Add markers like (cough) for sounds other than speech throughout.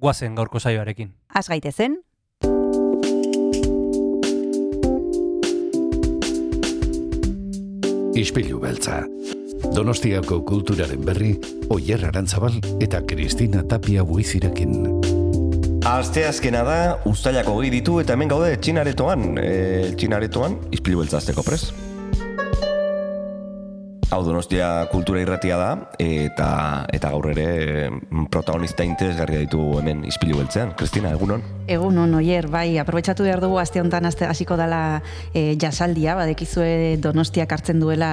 guazen gaurko saioarekin. Az gaitezen, Ispilu beltza. Donostiako kulturaren berri, Oyer Arantzabal eta Kristina Tapia buizirekin. Aste azkena da, ustailako gehi ditu eta hemen gaude txinaretoan. E, txinaretoan, izpilu beltza azteko pres. Hau Donostia kultura irratia da, eta eta gaur ere mm, protagonista interesgarria ditu hemen izpilu beltzean. Kristina, egunon? egun on oier, bai, aprobetsatu behar dugu aste honetan hasiko dela e, jasaldia, badekizue Donostiak hartzen duela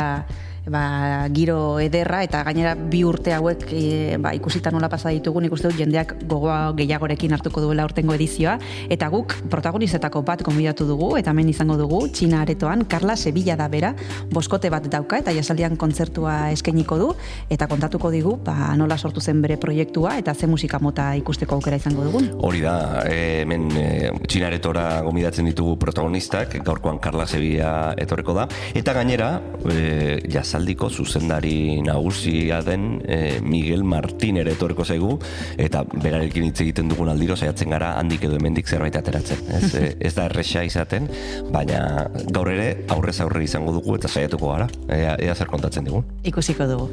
ba, giro ederra eta gainera bi urte hauek e, ba, ikusita nola pasa ditugun ikuste dut jendeak gogoa gehiagorekin hartuko duela urtengo edizioa. Eta guk protagonizetako bat konbidatu dugu eta hemen izango dugu Txina aretoan Carla Sevilla da bera. Boskote bat dauka eta jasaldian kontzertua eskainiko du. Eta kontatuko digu ba, nola sortu zen bere proiektua eta ze musika mota ikusteko aukera izango dugun. Hori da, hemen e, Txina aretora gomidatzen ditugu protagonistak, gaurkoan Carla Sevilla etorreko da, eta gainera, e, jasaldiko zuzendari nagusia den e, Miguel Martín ere etorreko zaigu, eta berarekin hitz egiten dugun aldiro saiatzen gara handik edo hemendik zerbait ateratzen. Ez, E, ez da erresa izaten, baina gaur ere aurrez aurre izango dugu eta saiatuko gara, ea, ea zer kontatzen digun. Ikusiko dugu.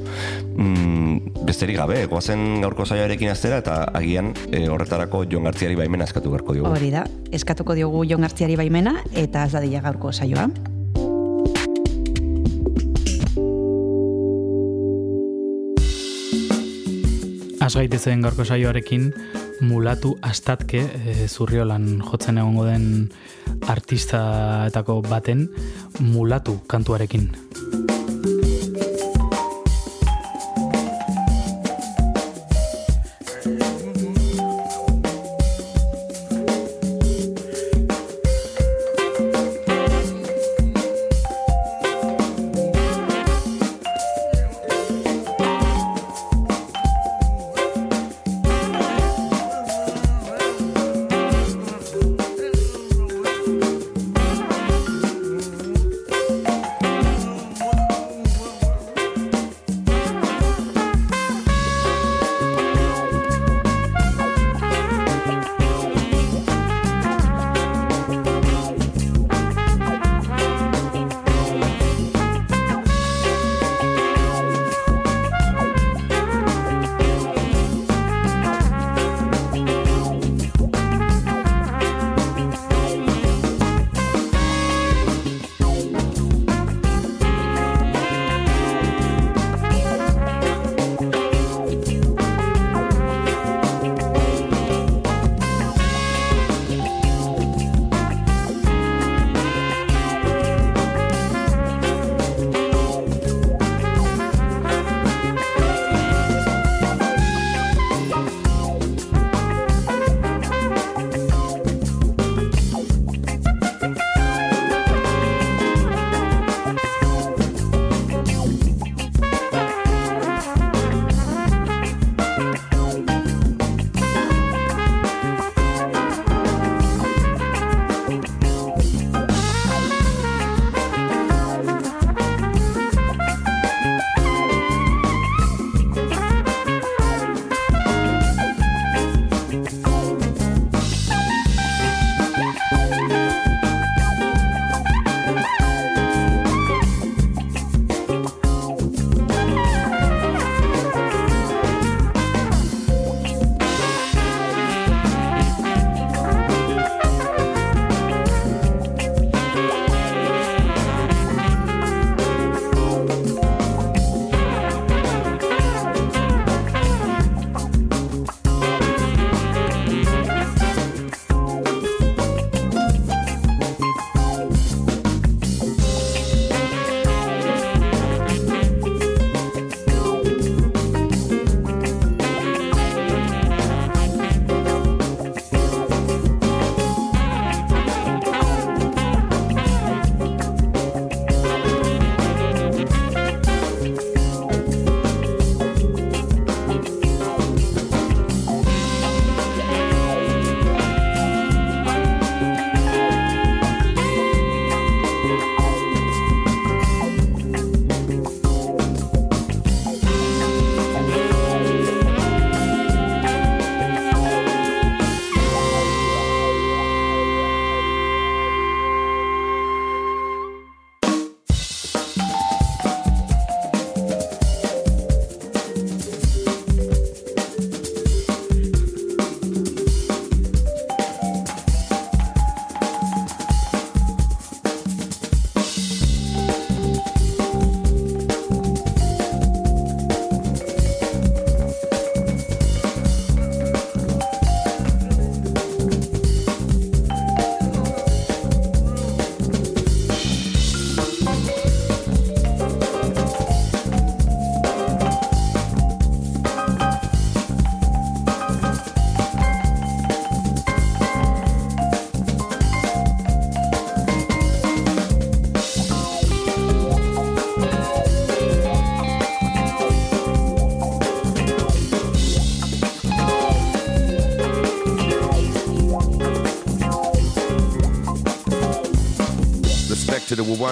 Mm, besterik gabe, goazen gaurko saioarekin aztera eta agian e, horretarako Jon Gartziari baimena eskatu beharko diogu. Hori da, eskatuko diogu Jon Gartziari baimena eta ez dadila gaurko saioa. Az gaitezen gaurko saioarekin mulatu astatke e, zurriolan jotzen egongo den artistaetako baten mulatu kantuarekin.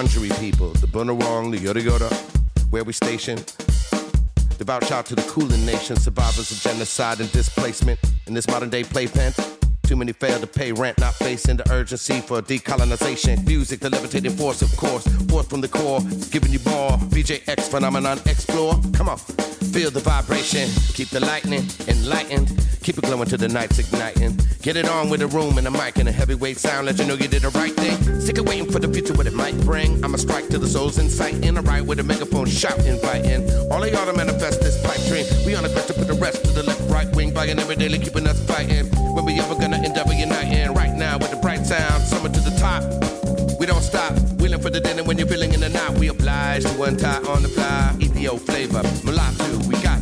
Wurundjeri people, the Bunurong, the Yoda Yoda, where we stationed. Devout shout to the Kulin Nation, survivors of genocide and displacement in this modern day playpen. Too many fail to pay rent, not facing the urgency for decolonization. Music, the levitating force, of course, forth from the core, giving you more. VJX phenomenon, explore. Come on, feel the vibration, keep the lightning enlightened, keep it glowing till the night's igniting. Get it on with a room and a mic and a heavyweight sound, let you know you did the right thing. Sick of waiting for the future, what it might bring. I'ma strike to the souls in sight, in a ride with a megaphone, shout, inviting. All of y'all to manifest this pipe dream. We on a quest to put the rest to the left, right wing, buying every daily, keeping us fighting. When we ever gonna endeavor uniting? Right now with the bright sound, summer to the top. We don't stop, wheeling for the dinner when you're feeling in the night. We oblige to untie on the fly. EPO flavor, Mulatu, we got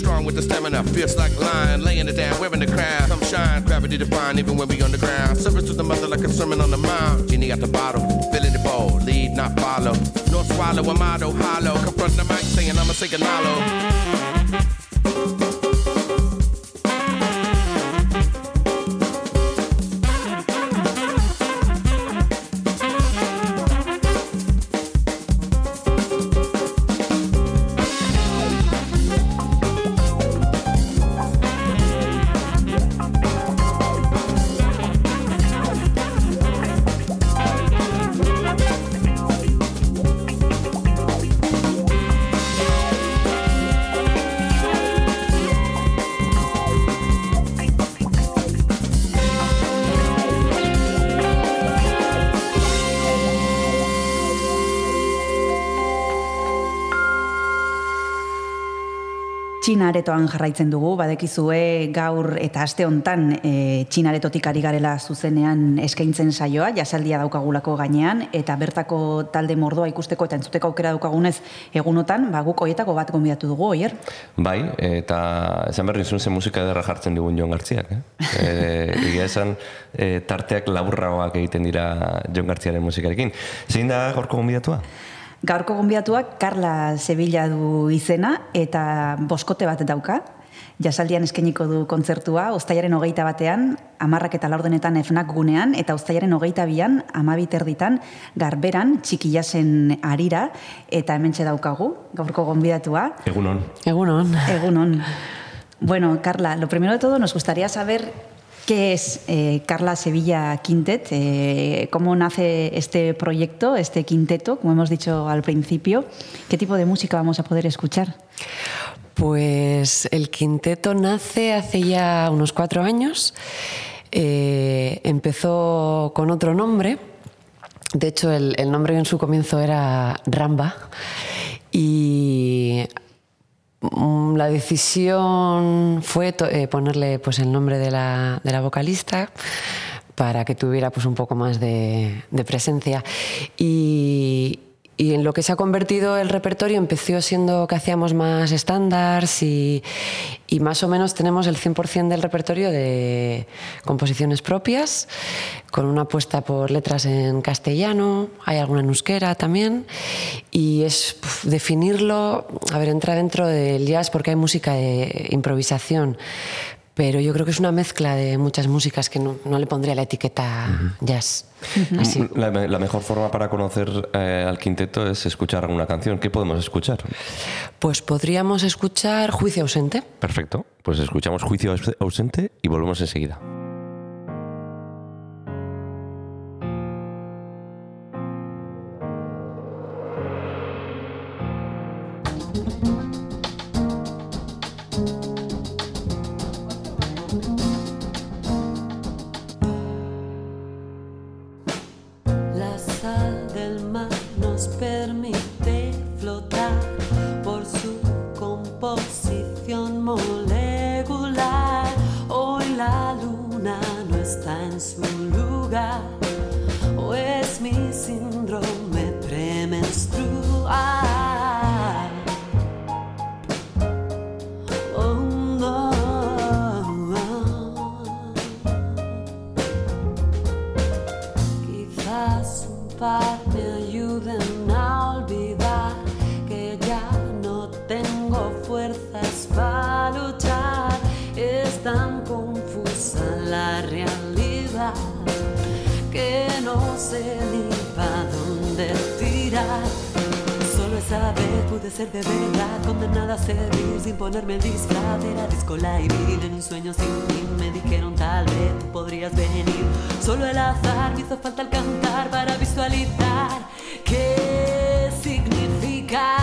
strong with the stamina, fierce like lion, laying it down, wearing the crown. Come shine, gravity define, even when we on the ground. Service to the mother like a sermon on the mount. Genie at the bottle, filling the bowl, lead, not follow. No swallow, a motto, hollow. Confront the mic, saying sing a hollow. Txinaretoan jarraitzen dugu, badekizue gaur eta aste hontan e, txinaretotik ari garela zuzenean eskaintzen saioa, jasaldia daukagulako gainean, eta bertako talde mordoa ikusteko eta entzuteko aukera daukagunez egunotan, ba, guk hoietako bat gonbidatu dugu, oier? Bai, eta esan berri zuen ze musika ederra jartzen digun Jon Gartziak, eh? e, egia esan e, tarteak laburragoak egiten dira Jon Gartziaren musikarekin. Zein da gorko gonbidatua? Gaurko gonbidatuak Carla Sevilla du izena eta boskote bat dauka. Jasaldian eskainiko du kontzertua, ostaiaren hogeita batean, amarrak eta laurdenetan efnak gunean, eta ostaiaren hogeita bian, amabit erditan, garberan, txikiasen arira, eta hementxe daukagu, gaurko gonbidatua. Egunon. Egunon. Egunon. Bueno, Carla, lo primero de todo nos gustaría saber ¿Qué es eh, Carla Sevilla Quintet? Eh, ¿Cómo nace este proyecto, este quinteto, como hemos dicho al principio? ¿Qué tipo de música vamos a poder escuchar? Pues el quinteto nace hace ya unos cuatro años. Eh, empezó con otro nombre. De hecho, el, el nombre en su comienzo era Ramba. Y la decisión fue eh, ponerle pues, el nombre de la, de la, vocalista para que tuviera pues, un poco más de, de presencia. Y, y, en lo que se ha convertido el repertorio empezó siendo que hacíamos más estándares y, más o menos tenemos el 100% del repertorio de composiciones propias, con una apuesta por letras en castellano, hay alguna en euskera también, y es definirlo, a ver, entra dentro del jazz porque hay música de improvisación, pero yo creo que es una mezcla de muchas músicas que no, no le pondría la etiqueta uh -huh. jazz. Uh -huh. Así. La, la, mejor forma para conocer eh, al quinteto es escuchar alguna canción. ¿Qué podemos escuchar? Pues podríamos escuchar Juicio ausente. Perfecto, pues escuchamos Juicio ausente y volvemos enseguida. Podrías venir. Solo el azar me hizo falta al cantar para visualizar qué significa.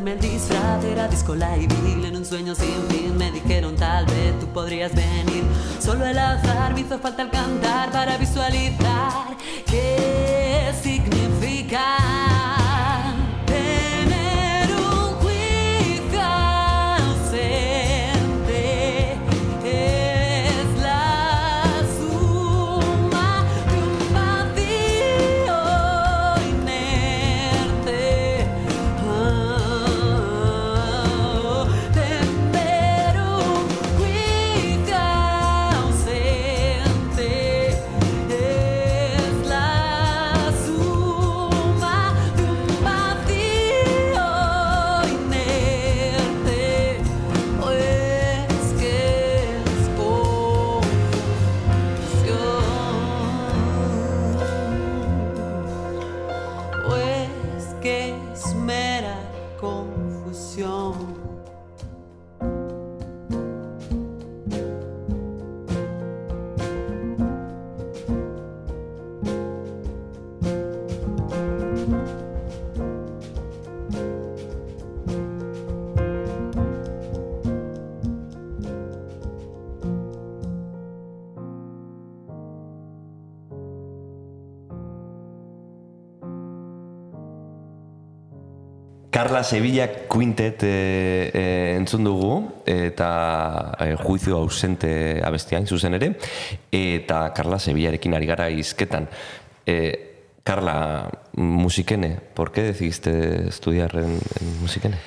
Ponerme el disfraz. Era disco live en un sueño sin fin. Me dijeron tal vez tú podrías venir. Solo el azar me hizo falta el cantar para visualizar Carla Sevilla Quintet e, e, entzun dugu eta e, juizio ausente abestiain zuzen ere eta Carla Sevillarekin ari gara izketan. E, Carla, musikene, ¿por qué decidiste estudiar en, en musikene?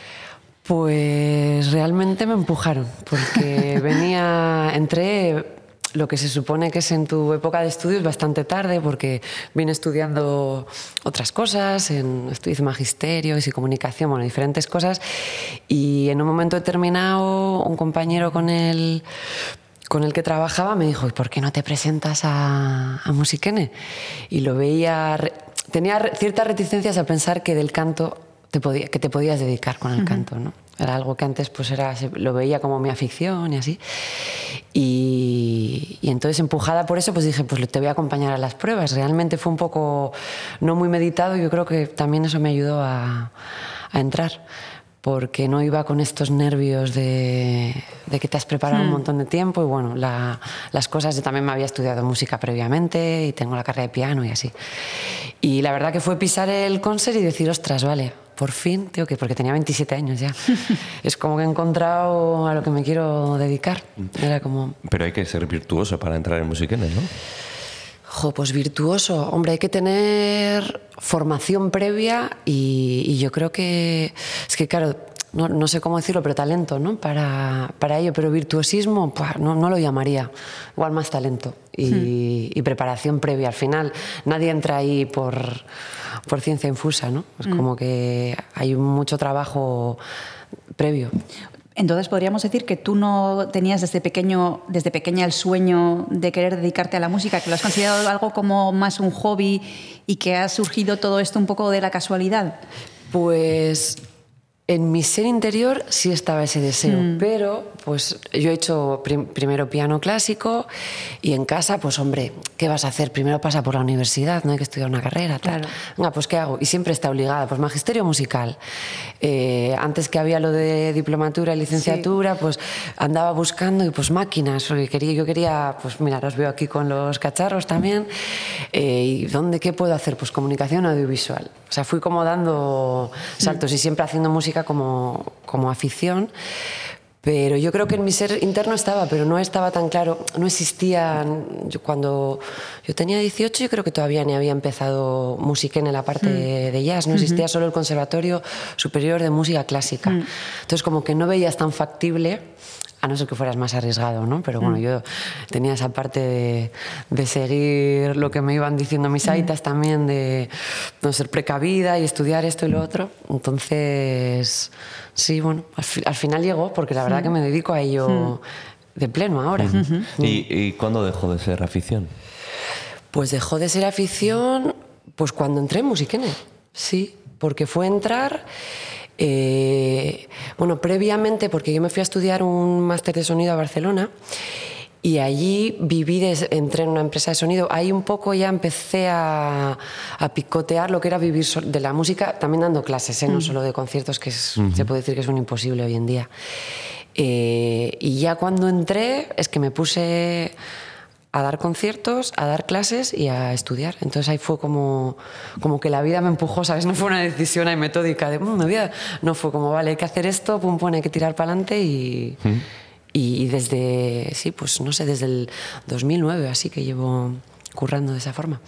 Pues realmente me empujaron, porque venía, entré lo que se supone que es en tu época de estudios bastante tarde, porque vine estudiando otras cosas, en de magisterio y comunicación, bueno, diferentes cosas, y en un momento determinado un compañero con el con el que trabajaba me dijo, ¿y por qué no te presentas a, a Musiquene? Y lo veía, tenía ciertas reticencias a pensar que del canto te podía, que te podías dedicar con el uh -huh. canto, ¿no? Era algo que antes pues era, lo veía como mi afición y así. Y, y, entonces empujada por eso pues dije, pues te voy a acompañar a las pruebas. Realmente fue un poco no muy meditado y yo creo que también eso me ayudó a, a entrar porque no iba con estos nervios de, de que te has preparado hmm. un montón de tiempo y bueno, la, las cosas, yo también me había estudiado música previamente y tengo la carrera de piano y así. Y la verdad que fue pisar el concert y decir, ostras, vale, por fin, tengo que, porque tenía 27 años ya. (laughs) es como que he encontrado a lo que me quiero dedicar. Era como... Pero hay que ser virtuoso para entrar en musiquenes, ¿no? Jo, pues virtuoso. Hombre, hay que tener formación previa y, y yo creo que... Es que, claro, no, no, sé cómo decirlo, pero talento, ¿no? Para, para ello, pero virtuosismo, pues, no, no, lo llamaría. Igual más talento y, hmm. y, preparación previa. Al final, nadie entra ahí por, por ciencia infusa, ¿no? Es hmm. como que hay mucho trabajo previo. Entonces podríamos decir que tú no tenías desde pequeño, desde pequeña el sueño de querer dedicarte a la música, que lo has considerado algo como más un hobby y que ha surgido todo esto un poco de la casualidad. Pues en mi ser interior sí estaba ese deseo, mm. pero pues yo he hecho prim primero piano clásico y en casa, pues hombre, ¿qué vas a hacer? Primero pasa por la universidad, no hay que estudiar una carrera, tal. Claro. Venga, pues ¿qué hago? Y siempre está obligada, pues magisterio musical. Eh, antes que había lo de diplomatura y licenciatura, sí. pues andaba buscando y pues máquinas, porque quería, yo quería, pues mira, los veo aquí con los cacharros también. Eh, ¿Y dónde qué puedo hacer? Pues comunicación audiovisual. O sea, fui como dando saltos mm. y siempre haciendo música como, como afición, pero yo creo que en mi ser interno estaba, pero no estaba tan claro, no existía, yo cuando yo tenía 18 yo creo que todavía ni había empezado música en la parte mm. de jazz, no existía uh -huh. solo el Conservatorio Superior de Música Clásica. Mm. Entonces como que no veías tan factible a no ser que fueras más arriesgado, ¿no? Pero bueno, mm. yo tenía esa parte de, de, seguir lo que me iban diciendo mis aitas mm. también, de no ser precavida y estudiar esto y lo otro. Entonces, sí, bueno, al, fi al final llegó, porque la verdad mm. que me dedico a ello de pleno ahora. -hmm. ¿Y, ¿Y cuándo dejó de ser afición? Pues dejó de ser afición pues cuando entré en Musiquene, sí, porque fue entrar... Eh, bueno, previamente, porque yo me fui a estudiar un máster de sonido a Barcelona y allí viví, de, entré en una empresa de sonido. Ahí un poco ya empecé a, a picotear lo que era vivir de la música, también dando clases, ¿eh? no solo de conciertos, que es, uh -huh. se puede decir que es un imposible hoy en día. Eh, y ya cuando entré es que me puse a dar conciertos, a dar clases y a estudiar. Entonces ahí fue como, como que la vida me empujó, ¿sabes? (laughs) No fue una decisión ahí metódica de, mmm, vida. no fue como, vale, hay que hacer esto, pum, pum, hay que tirar para adelante y, ¿Mm? y desde, sí, pues no sé, desde el 2009 así que llevo currando de esa forma.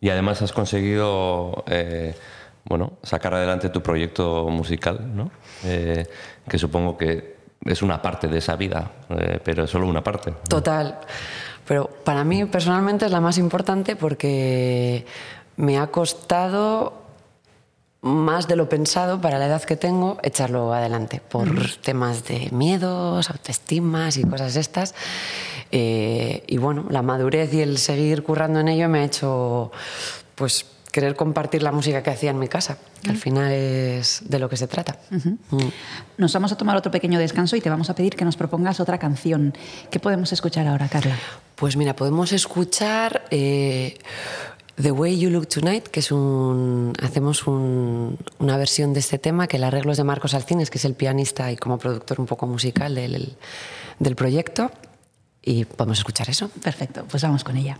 Y además has conseguido, eh, bueno, sacar adelante tu proyecto musical, ¿no? Eh, que supongo que es una parte de esa vida, eh, pero es solo una parte. ¿no? Total. Pero para mí personalmente es la más importante porque me ha costado más de lo pensado para la edad que tengo echarlo adelante por temas de miedos, autoestimas y cosas estas. Eh, y bueno, la madurez y el seguir currando en ello me ha hecho pues querer compartir la música que hacía en mi casa, que al final es de lo que se trata. Uh -huh. mm. Nos vamos a tomar otro pequeño descanso y te vamos a pedir que nos propongas otra canción. ¿Qué podemos escuchar ahora, Carla? Pues mira, podemos escuchar eh, The Way You Look Tonight, que es un. Hacemos un, una versión de este tema, que el arreglo es de Marcos Alcines, que es el pianista y como productor un poco musical del, del proyecto. Y podemos escuchar eso. Perfecto, pues vamos con ella.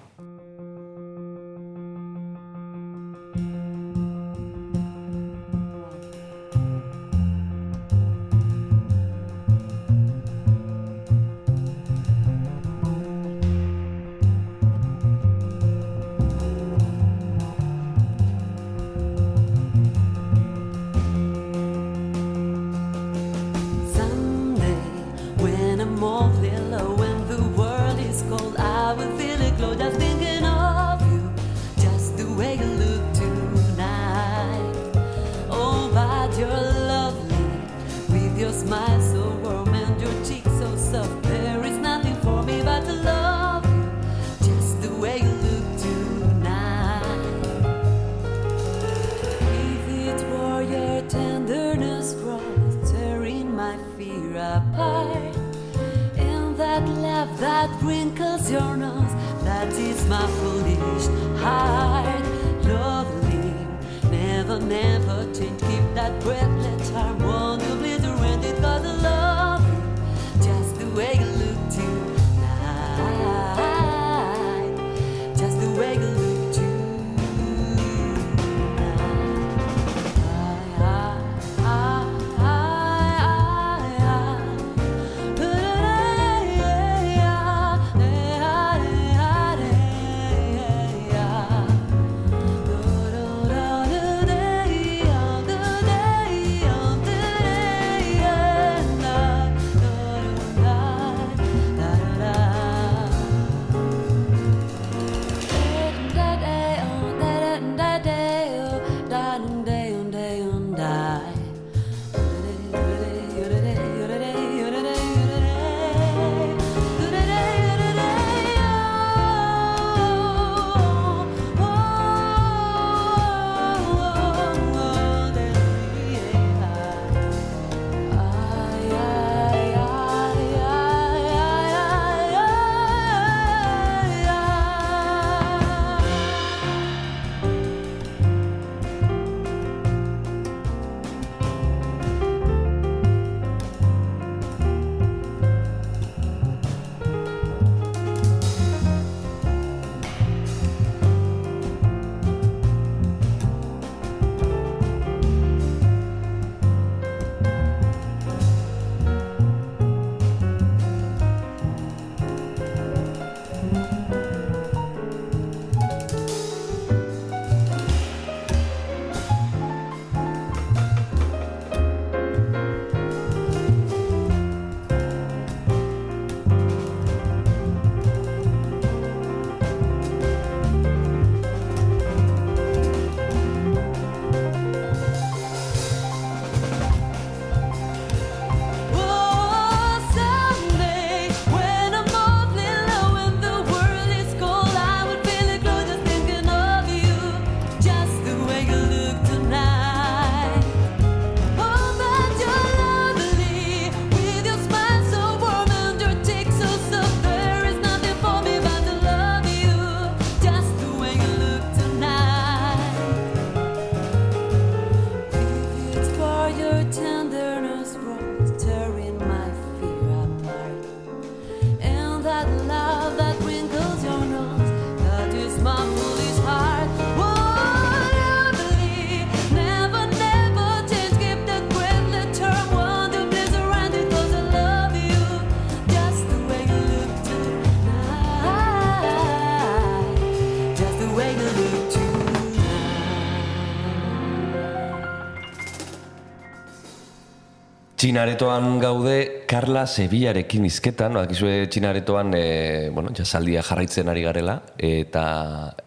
Txinaretoan gaude Carla Sevillarekin izketan, bakizue Txinaretoan e, bueno, jasaldia jarraitzen ari garela eta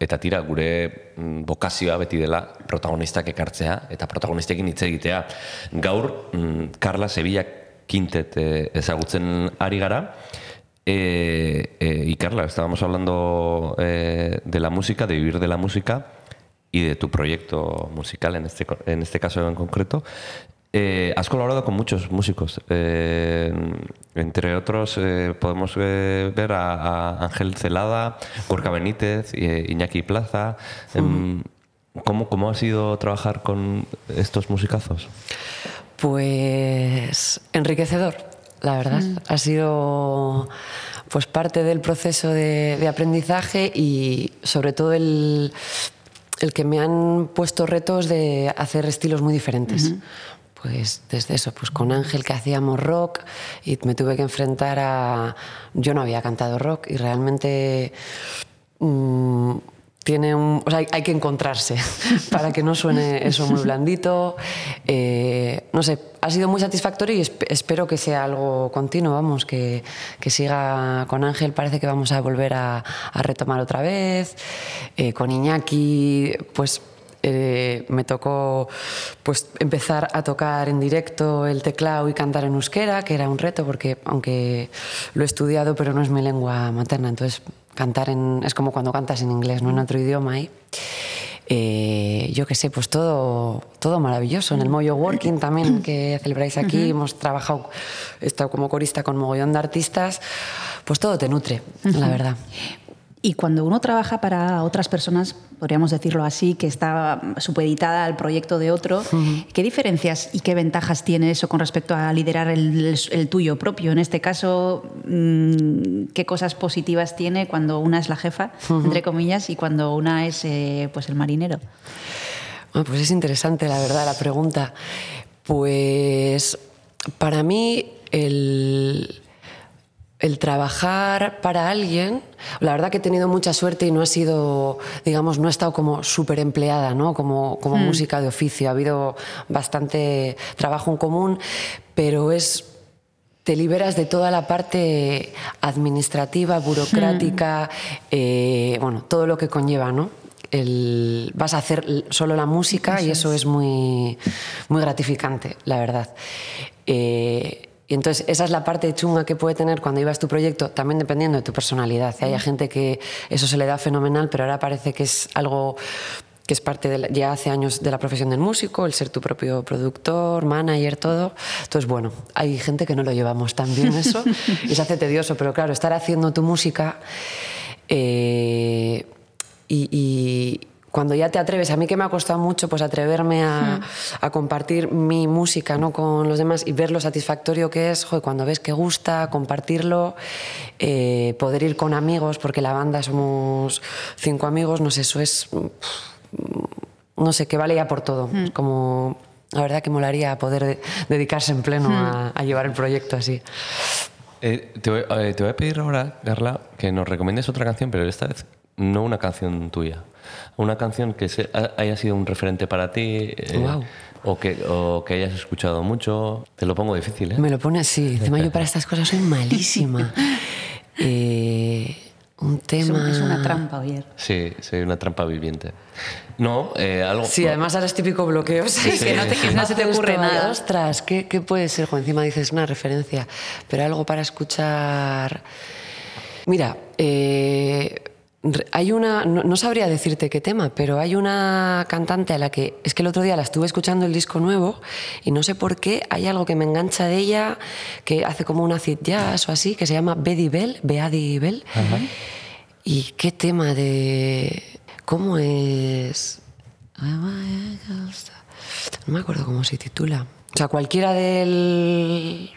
eta tira gure mm, bokazioa beti dela protagonistak ekartzea eta protagonistekin hitz egitea. Gaur mm, Carla Sevilla Quintet e, ezagutzen ari gara. Eh, eh, y Carla, estábamos hablando eh, de la música, de vivir de la música y de tu proyecto musical en este, en este caso en concreto. Eh, has colaborado con muchos músicos. eh, entre otros, eh, podemos eh, ver a, a Ángel Celada, Gorka Benítez, eh, Iñaki Plaza. Em, ¿cómo, ¿Cómo ha sido trabajar con estos musicazos? Pues enriquecedor, la verdad. Ha sido pues parte del proceso de, de aprendizaje y sobre todo el, el que me han puesto retos de hacer estilos muy diferentes. Pues desde eso, pues con Ángel que hacíamos rock y me tuve que enfrentar a... Yo no había cantado rock y realmente mm, tiene un, o sea, hay, hay que encontrarse (laughs) para que no suene eso muy blandito. Eh, no sé, ha sido muy satisfactorio y esp- espero que sea algo continuo, vamos, que, que siga con Ángel. Parece que vamos a volver a, a retomar otra vez. Eh, con Iñaki, pues eh, me tocó pues empezar a tocar en directo el teclado y cantar en euskera, que era un reto porque aunque lo he estudiado pero no es mi lengua materna, entonces cantar en, es como cuando cantas en inglés, no en otro idioma y eh, yo qué sé, pues todo, todo maravilloso. En el Moyo Working también que celebráis aquí, hemos trabajado, he estado como corista con mogollón de artistas, pues todo te nutre, la verdad. Y cuando uno trabaja para otras personas, podríamos decirlo así, que está supeditada al proyecto de otro, ¿qué diferencias y qué ventajas tiene eso con respecto a liderar el, el- el tuyo propio? En este caso, mm, ¿qué cosas positivas tiene cuando una es la jefa, entre comillas, y cuando una es eh, pues el marinero? Ah, pues es interesante, la verdad, la pregunta. Pues para mí el, el trabajar para alguien, la verdad que he tenido mucha suerte y no ha sido, digamos, no he estado como súper empleada, ¿no? Como, como música de oficio. Ha habido bastante trabajo en común, pero es te liberas de toda la parte administrativa, burocrática, eh, bueno, todo lo que conlleva, ¿no? El- vas a hacer solo la música y eso es muy, muy gratificante, la verdad. Eh, y entonces esa es la parte chunga que puede tener cuando llevas tu proyecto, también dependiendo de tu personalidad. Hay gente que eso se le da fenomenal, pero ahora parece que es algo que es parte de la- ya hace años de la profesión del músico, el ser tu propio productor, manager, todo. Entonces, bueno, hay gente que no lo llevamos tan bien (laughs) eso y se hace tedioso, pero claro, estar haciendo tu música eh, y, y cuando ya te atreves, a mí que me ha costado mucho pues atreverme a, a compartir mi música ¿no? con los demás y ver lo satisfactorio que es, joder, cuando ves que gusta, compartirlo, eh, poder ir con amigos, porque la banda somos cinco amigos, no sé, eso es no sé, que vale ya por todo. Como la verdad que molaría poder de- dedicarse en pleno a, a llevar el proyecto así. Eh, te, voy, eh, te voy a pedir ahora, Carla, que nos recomiendes otra canción, pero esta vez no una canción tuya. Una canción que se- haya sido un referente para ti eh, o, que, o que hayas escuchado mucho. Te lo pongo difícil, ¿eh? Me lo pone así. Encima yo para estas cosas soy malísima. (laughs) Eh, un Es, tema... un- es una trampa, Oyer. Sí, soy una trampa viviente. No, eh, algo... Sí, además ahora es típico bloqueo. Sí, que no te- que no se te ocurre nada. Ostras, ¿qué, qué puede ser? Encima dices una referencia, pero algo para escuchar. Mira, eh, hay una. No, no sabría decirte qué tema, pero hay una cantante a la que. Es que el otro día la estuve escuchando el disco nuevo y no sé por qué hay algo que me engancha de ella, que hace como una acid jazz o así, que se llama Betty Bell, Beady Bell. ¿Y qué tema de.? ¿Cómo es.? No me acuerdo cómo se titula. O sea, cualquiera del.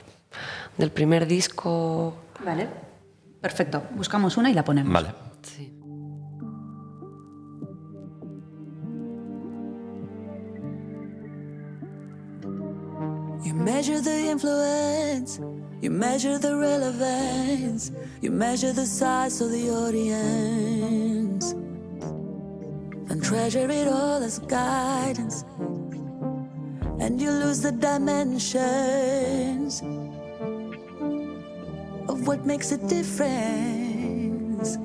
del primer disco. Vale. Perfecto. Buscamos una y la ponemos. Vale. Sí. You measure the influence, you measure the relevance, you measure the size of the audience, and treasure it all as guidance. And you lose the dimensions of what makes a difference.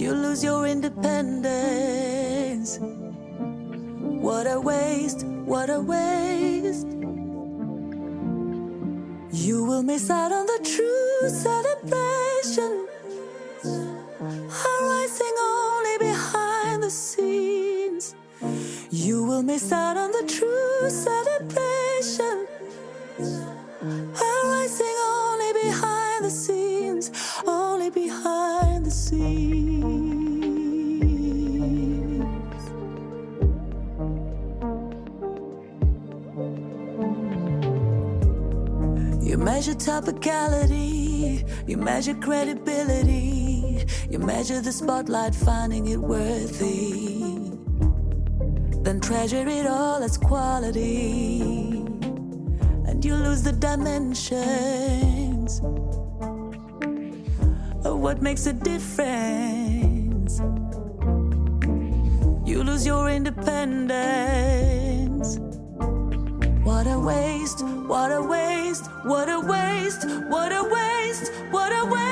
You lose your independence. What a waste, what a waste. You will miss out on the true celebration. Arising only behind the scenes. You will miss out on the true celebration. Measure topicality, you measure credibility, you measure the spotlight, finding it worthy. Then treasure it all as quality, and you lose the dimensions of what makes a difference. You lose your independence. What a waste, what a waste, what a waste, what a waste, what a waste.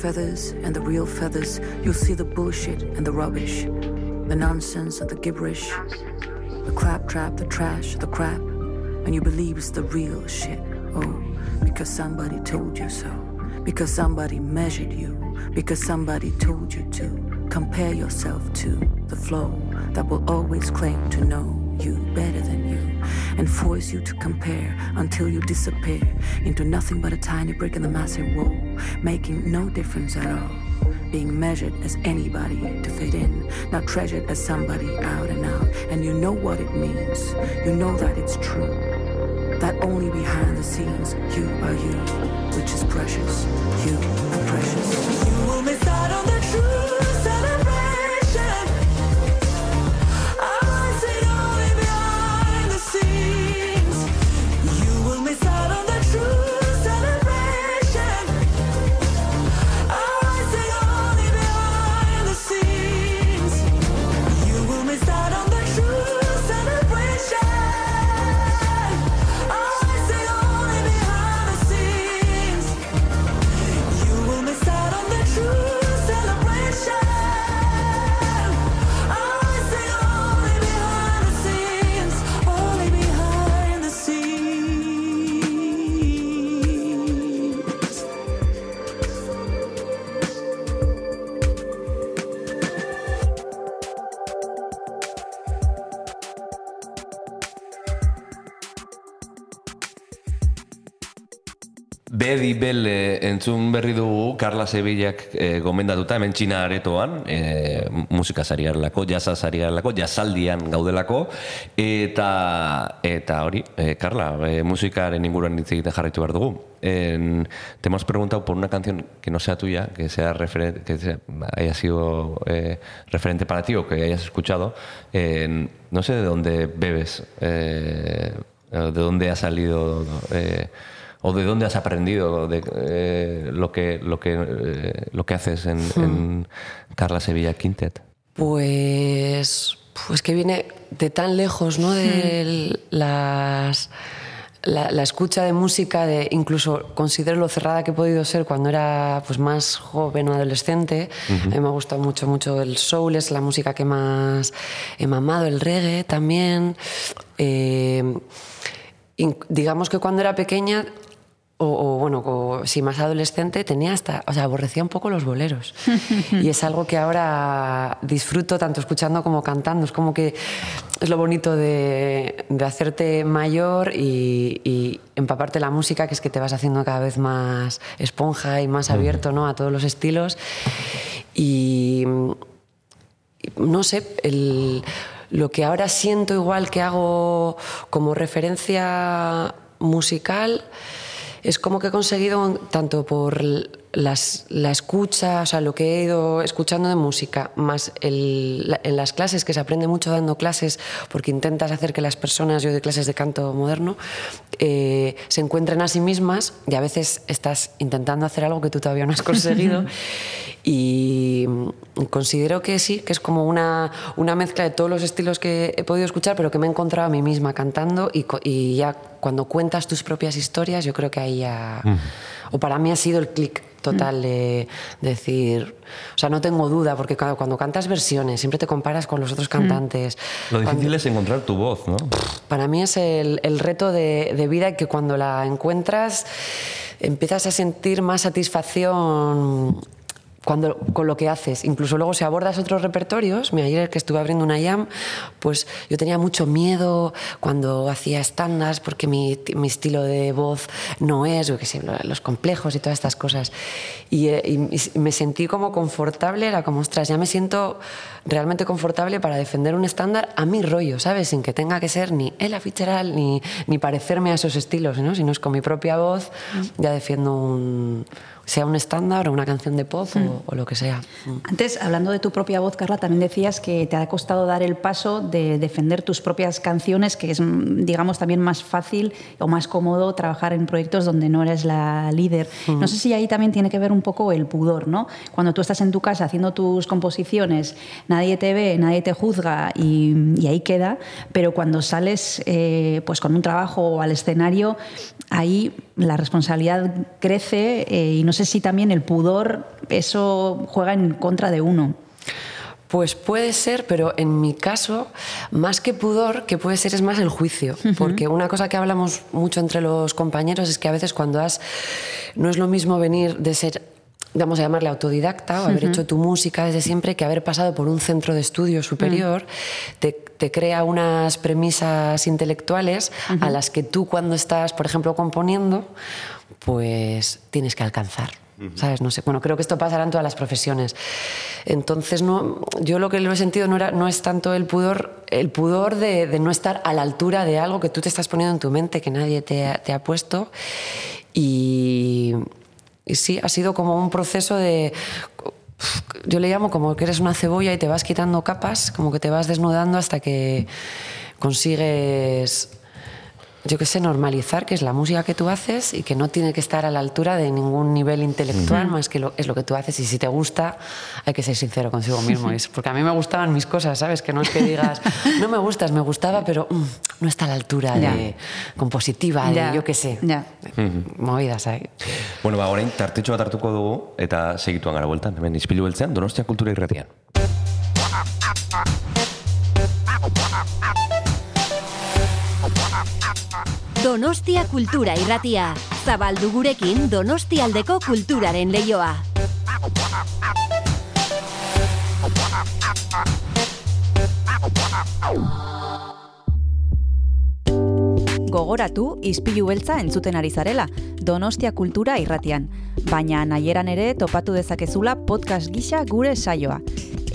Feathers and the real feathers. You'll see the bullshit and the rubbish, the nonsense and the gibberish, the claptrap, the trash, the crap, and you believe it's the real shit. Oh, because somebody told you so, because somebody measured you, because somebody told you to compare yourself to the flow that will always claim to know you better than and force you to compare until you disappear into nothing but a tiny brick in the massive wall, making no difference at all. Being measured as anybody to fit in, not treasured as somebody out and out. And you know what it means. You know that it's true. That only behind the scenes, you are you, which is precious. You are precious. You will miss entzun berri dugu Carla Sevillak e, gomendatuta hemen txina aretoan e, musika zarigarelako, jasa zarigarelako, jasaldian gaudelako eta eta hori, e, Carla, e, musikaren inguruan hitz egiten jarraitu behar dugu. En, te hemos preguntado por una canción que no sea tuya, que sea referente, que sea- haya sido eh, referente para ti o que hayas escuchado. En, no sé de dónde bebes, eh, de dónde ha salido eh, o de dónde has aprendido de, eh, lo que lo que eh, lo que haces en, en Carla Sevilla Quintet. Pues, pues que viene de tan lejos, ¿no? De las, la, la escucha de música, de incluso considero lo cerrada que he podido ser cuando era pues, más joven o adolescente. A mí me ha gustado mucho, mucho el soul, es la música que más he mamado, el reggae también. Eh, in- digamos que cuando era pequeña o, o, bueno, o, si más adolescente, tenía hasta, o sea, aborrecía un poco los boleros. (laughs) y es algo que ahora disfruto tanto escuchando como cantando. Es como que es lo bonito de, de hacerte mayor y, y empaparte la música, que es que te vas haciendo cada vez más esponja y más abierto ¿no? a todos los estilos. Y no sé, el- lo que ahora siento igual que hago como referencia musical es como que he conseguido, tanto por las- la escucha, o sea, lo que he ido escuchando de música, más el- en las clases, que se aprende mucho dando clases, porque intentas hacer que las personas, yo doy clases de canto moderno, eh, se encuentren a sí mismas y a veces estás intentando hacer algo que tú todavía no has conseguido. (laughs) Y considero que sí, que es como una, una mezcla de todos los estilos que he podido escuchar, pero que me he encontrado a mí misma cantando y ya cuando cuentas tus propias historias, yo creo que ahí ya... O para mí ha sido el clic total de decir... O sea, no tengo duda, porque cuando cantas versiones siempre te comparas con los otros cantantes. Lo Cuando- difícil es encontrar tu voz, ¿no? para mí es el, el reto de, de vida que cuando la encuentras empiezas a sentir más satisfacción cuando, con lo que haces. Incluso luego si abordas otros repertorios, me ayer que estuve abriendo una jam, pues yo tenía mucho miedo cuando hacía estándares porque mi, mi, estilo de voz no es, yo qué sé, los complejos y todas estas cosas. Y, eh, y, me sentí como confortable, era como, ostras, ya me siento realmente confortable para defender un estándar a mi rollo, ¿sabes? Sin que tenga que ser ni Ella Fitzgerald ni, ni parecerme a esos estilos, ¿no? Sino es con mi propia voz, ya defiendo un sea un estándar o una canción de pop mm. o, o, lo que sea. Mm. Antes, hablando de tu propia voz, Carla, también decías que te ha costado dar el paso de defender tus propias canciones, que es, mm, digamos, también más fácil o más cómodo trabajar en proyectos donde no eres la líder. Mm. No sé si ahí también tiene que ver un poco el pudor, ¿no? Cuando tú estás en tu casa haciendo tus composiciones, nadie te ve, nadie te juzga y, y ahí queda, pero cuando sales eh, pues con un trabajo o al escenario, ahí la responsabilidad crece eh, y no sé si también el pudor, eso juega en contra de uno. Pues puede ser, pero en mi caso, más que pudor, que puede ser es más el juicio. Uh -huh. Porque una cosa que hablamos mucho entre los compañeros es que a veces cuando has. No es lo mismo venir de ser vamos a llamarle autodidacta o haber uh -huh. hecho tu música desde siempre que haber pasado por un centro de estudio superior uh -huh. te, te, crea unas premisas intelectuales uh -huh. a las que tú cuando estás, por ejemplo, componiendo, pues tienes que alcanzar. ¿Sabes? No sé. Bueno, creo que esto pasará en todas las profesiones. Entonces, no, yo lo que lo he sentido no, era, no es tanto el pudor, el pudor de, de, no estar a la altura de algo que tú te estás poniendo en tu mente, que nadie te, te ha puesto. Y, y sí, ha sido como un proceso de yo le llamo como que eres una cebolla y te vas quitando capas, como que te vas desnudando hasta que consigues yo que sé, normalizar que es la música que tú haces y que no tiene que estar a la altura de ningún nivel intelectual, mm. más que lo, es lo que tú haces. Y si te gusta, hay que ser sincero consigo mismo. (laughs) Es porque a mí me gustaban mis cosas, ¿sabes? Que no es que digas, no me gustas, me gustaba, pero mm, no está a la altura ya. de compositiva, ya. de yo que sé. Ya. Movidas ahí. Bueno, ba, orain, tartetxo bat hartuko dugu, eta segituan gara bueltan, hemen izpilu beltzean, Donostia Kultura Irratian. Donostia Kultura Irratia. Zabaldu gurekin Donostialdeko kulturaren leioa. Gogoratu izpilu beltza entzuten ari zarela, Donostia Kultura Irratian. Baina nahieran ere topatu dezakezula podcast gisa gure saioa.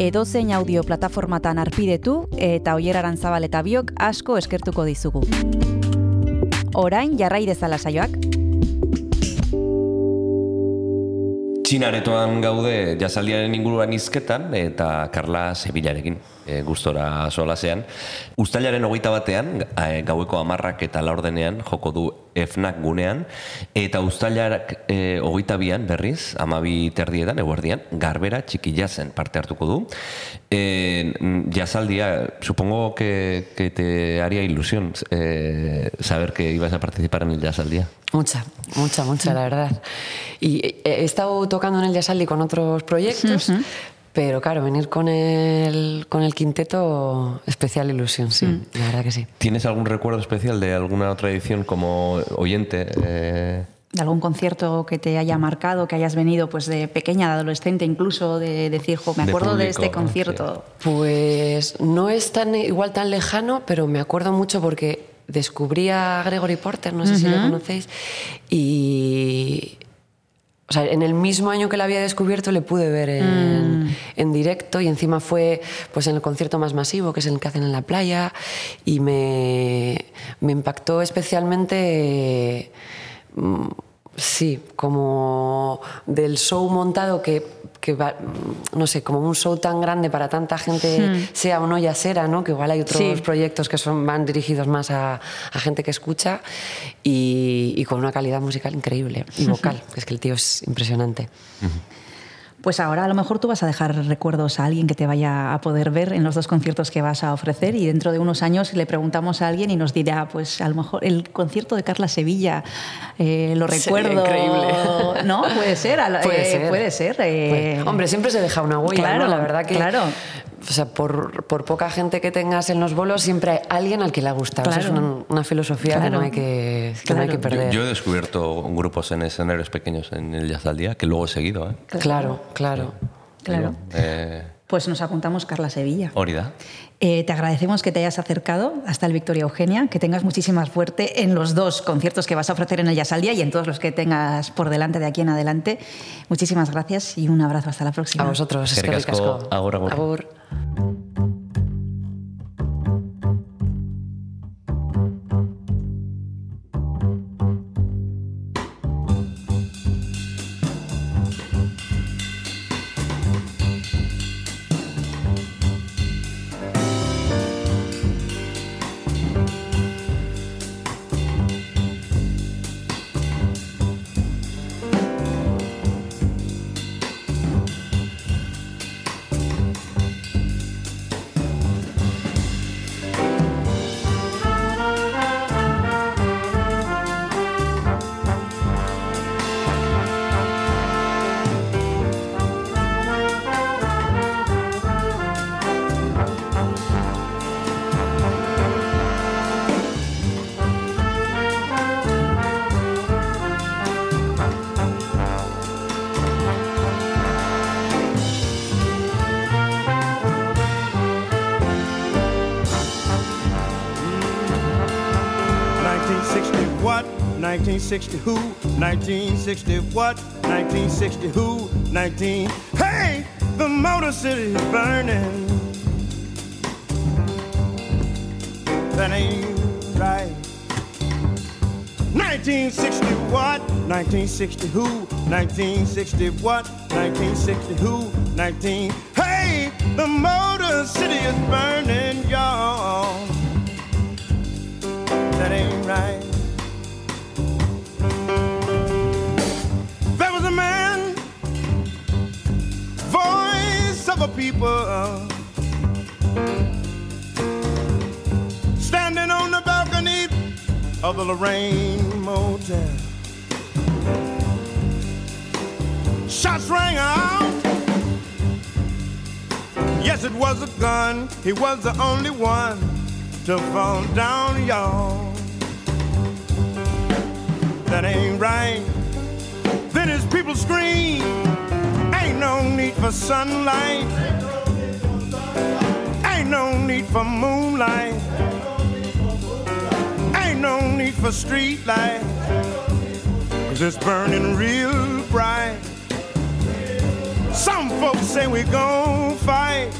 Edo zein audio plataformatan arpidetu eta oieraran zabal eta biok asko eskertuko dizugu orain jarrai dezala saioak. Txinaretoan gaude jazaldiaren inguruan izketan eta Carla Sevillarekin e, gustora solasean. Uztailaren hogeita batean, e, gaueko amarrak eta laurdenean, joko du efnak gunean, eta uztailak e, hogeita bian, berriz, amabi terdietan, eguerdian, garbera txiki jazen parte hartuko du. E, jazaldia, supongo que, que te haría ilusión eh, saber que ibas a participar en el jazaldia. Mucha, mucha, mucha, la verdad. Y he estado tocando en el Jazzaldi con otros proyectos, uh -huh. Pero claro, venir con el, con el quinteto, especial ilusión, sí, mm. la verdad que sí. ¿Tienes algún recuerdo especial de alguna otra edición como oyente? Eh... ¿De algún concierto que te haya marcado, que hayas venido pues de pequeña, de adolescente, incluso de decir, jo, me acuerdo de, público, de este concierto? Sí. Pues no es tan igual tan lejano, pero me acuerdo mucho porque descubrí a Gregory Porter, no sé uh -huh. si lo conocéis, y o sea, en el mismo año que la había descubierto le pude ver en, mm. en, directo y encima fue pues en el concierto más masivo, que es el que hacen en la playa, y me, me impactó especialmente, mm, sí, como del show montado que que va, no sé, como un show tan grande para tanta gente, hmm. sea o no yacera, ¿no? Que igual hay otros sí. proyectos que son, van dirigidos más a, a gente que escucha y, y, con una calidad musical increíble y (laughs) vocal, que es que el tío es impresionante. Uh -huh. Pues ahora a lo mejor tú vas a dejar recuerdos a alguien que te vaya a poder ver en los dos conciertos que vas a ofrecer y dentro de unos años le preguntamos a alguien y nos dirá, pues a lo mejor el concierto de Carla Sevilla, eh, lo recuerdo. increíble. (laughs) No, puede ser. Puede eh, ser. Puede ser eh. Hombre, siempre se deja una huella, claro, ¿no? La verdad que... Claro o sea, por, por poca gente que tengas en los bolos, siempre hay alguien al que le ha gustado. Claro. es una, una filosofía que no hay que, que, no hay que perder. Yo, yo he descubierto grupos en escenarios pequeños en el Jazz al Día que luego he seguido. ¿eh? Claro, claro. Claro. Eh, Pues nos apuntamos Carla Sevilla. hori da. Eh, te agradecemos que te hayas acercado hasta el Victoria Eugenia, que tengas muchísima suerte en los dos conciertos que vas a ofrecer en el Jazz al Día y en todos los que tengas por delante de aquí en adelante. Muchísimas gracias y un abrazo hasta la próxima. A vosotros, Eskerrik eskerrik asko. asko. Agur, agur. Agur. Thank you. 1960 who? 1960 what? 1960 who? 19. Hey, the Motor City is burning. That ain't right. 1960 what? 1960 who? 1960 what? 1960 who? 19. Hey, the Motor City is burning, y'all. That ain't right. People, standing on the balcony of the Lorraine Motel. Shots rang out. Yes, it was a gun. He was the only one to fall down, y'all. That ain't right. Then his people scream. Ain't no need for sunlight. Ain't no need for moonlight. Ain't no need for street light. Cause it's burning real bright. Some folks say we gon' fight.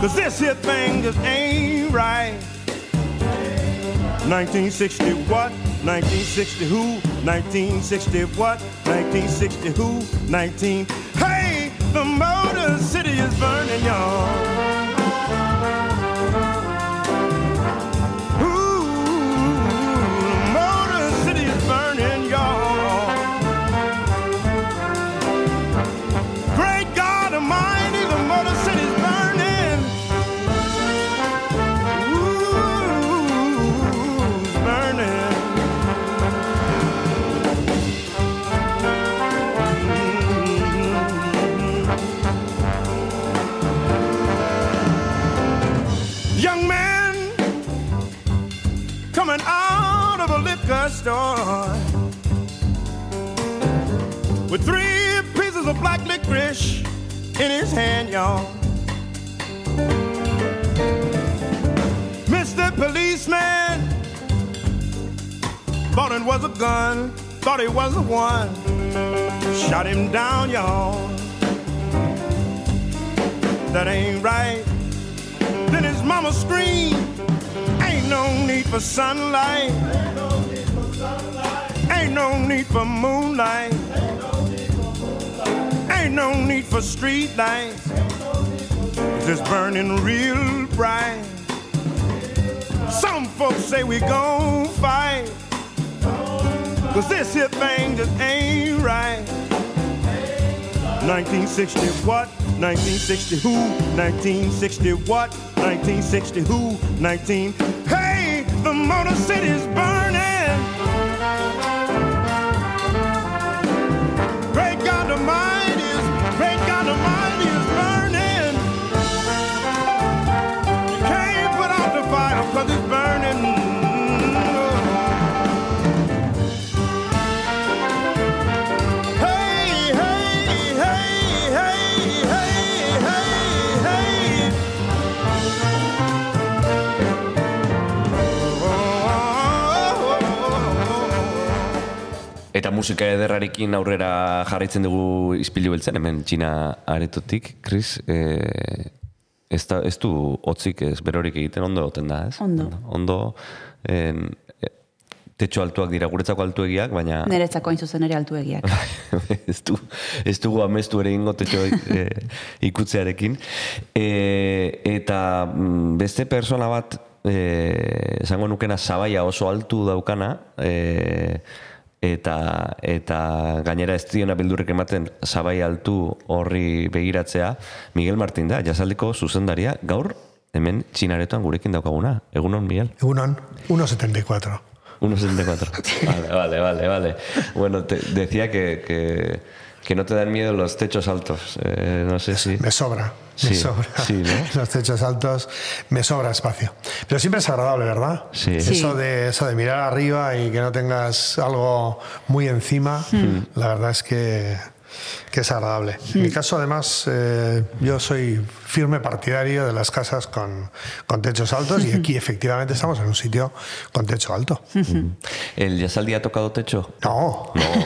Cause this here thing just ain't right. 1960 what? 1960 who? 1960 what? 1960 who? 19. Hey, the Motor City is burning, y'all. Store with three pieces of black licorice in his hand, y'all. Mr. Policeman thought it was a gun, thought it was the one. Shot him down, y'all. That ain't right. Then his mama screamed, Ain't no need for sunlight. Ain't no need for moonlight. Ain't no need for street lights. It's burning real bright. Some folks say we gon' fight. Cause this here thing just ain't right. 1960 what? 1960 who? 1960 what? 1960 who? 19. Hey, the Motor City's burning. Musika ederrarekin aurrera jarraitzen dugu izpilu beltzen, hemen txina aretotik, Chris, eh, ez, da, ez du hotzik ez berorik egiten ondo oten da, ez? Ondo. Ondo, en, eh, tetxo altuak dira, guretzako altuegiak, baina Niretzako hain zuzen ere altuegiak. (laughs) ez, du, ez dugu amestu ere ingo tetxo e, ikutzearekin. E, eta mm, beste persona bat, e, esango nukena zabaia oso altu daukana, e, eta eta gainera ez diona bildurrek ematen zabai altu horri begiratzea, Miguel Martin da, jasaldiko zuzendaria, gaur hemen txinaretoan gurekin daukaguna. Egunon, Miguel? Egunon, 1,74. 1,74. (laughs) Vale, vale, vale, vale. Bueno, te decía que, que, que no te dan miedo los techos altos. Eh, no sé si... Me sobra, me Sí, sobra. sí, ¿no? (laughs) Los techos altos, me sobra espacio. Pero siempre es agradable, ¿verdad? Sí. Eso, de, eso de mirar arriba y que no tengas algo muy encima, la verdad es que, que es agradable. En mi caso, además, eh, yo soy firme partidario de las casas con, con techos altos y aquí (laughs) efectivamente estamos en un sitio con techo alto. ¿El Yasaldi ha tocado techo? No. No. (laughs)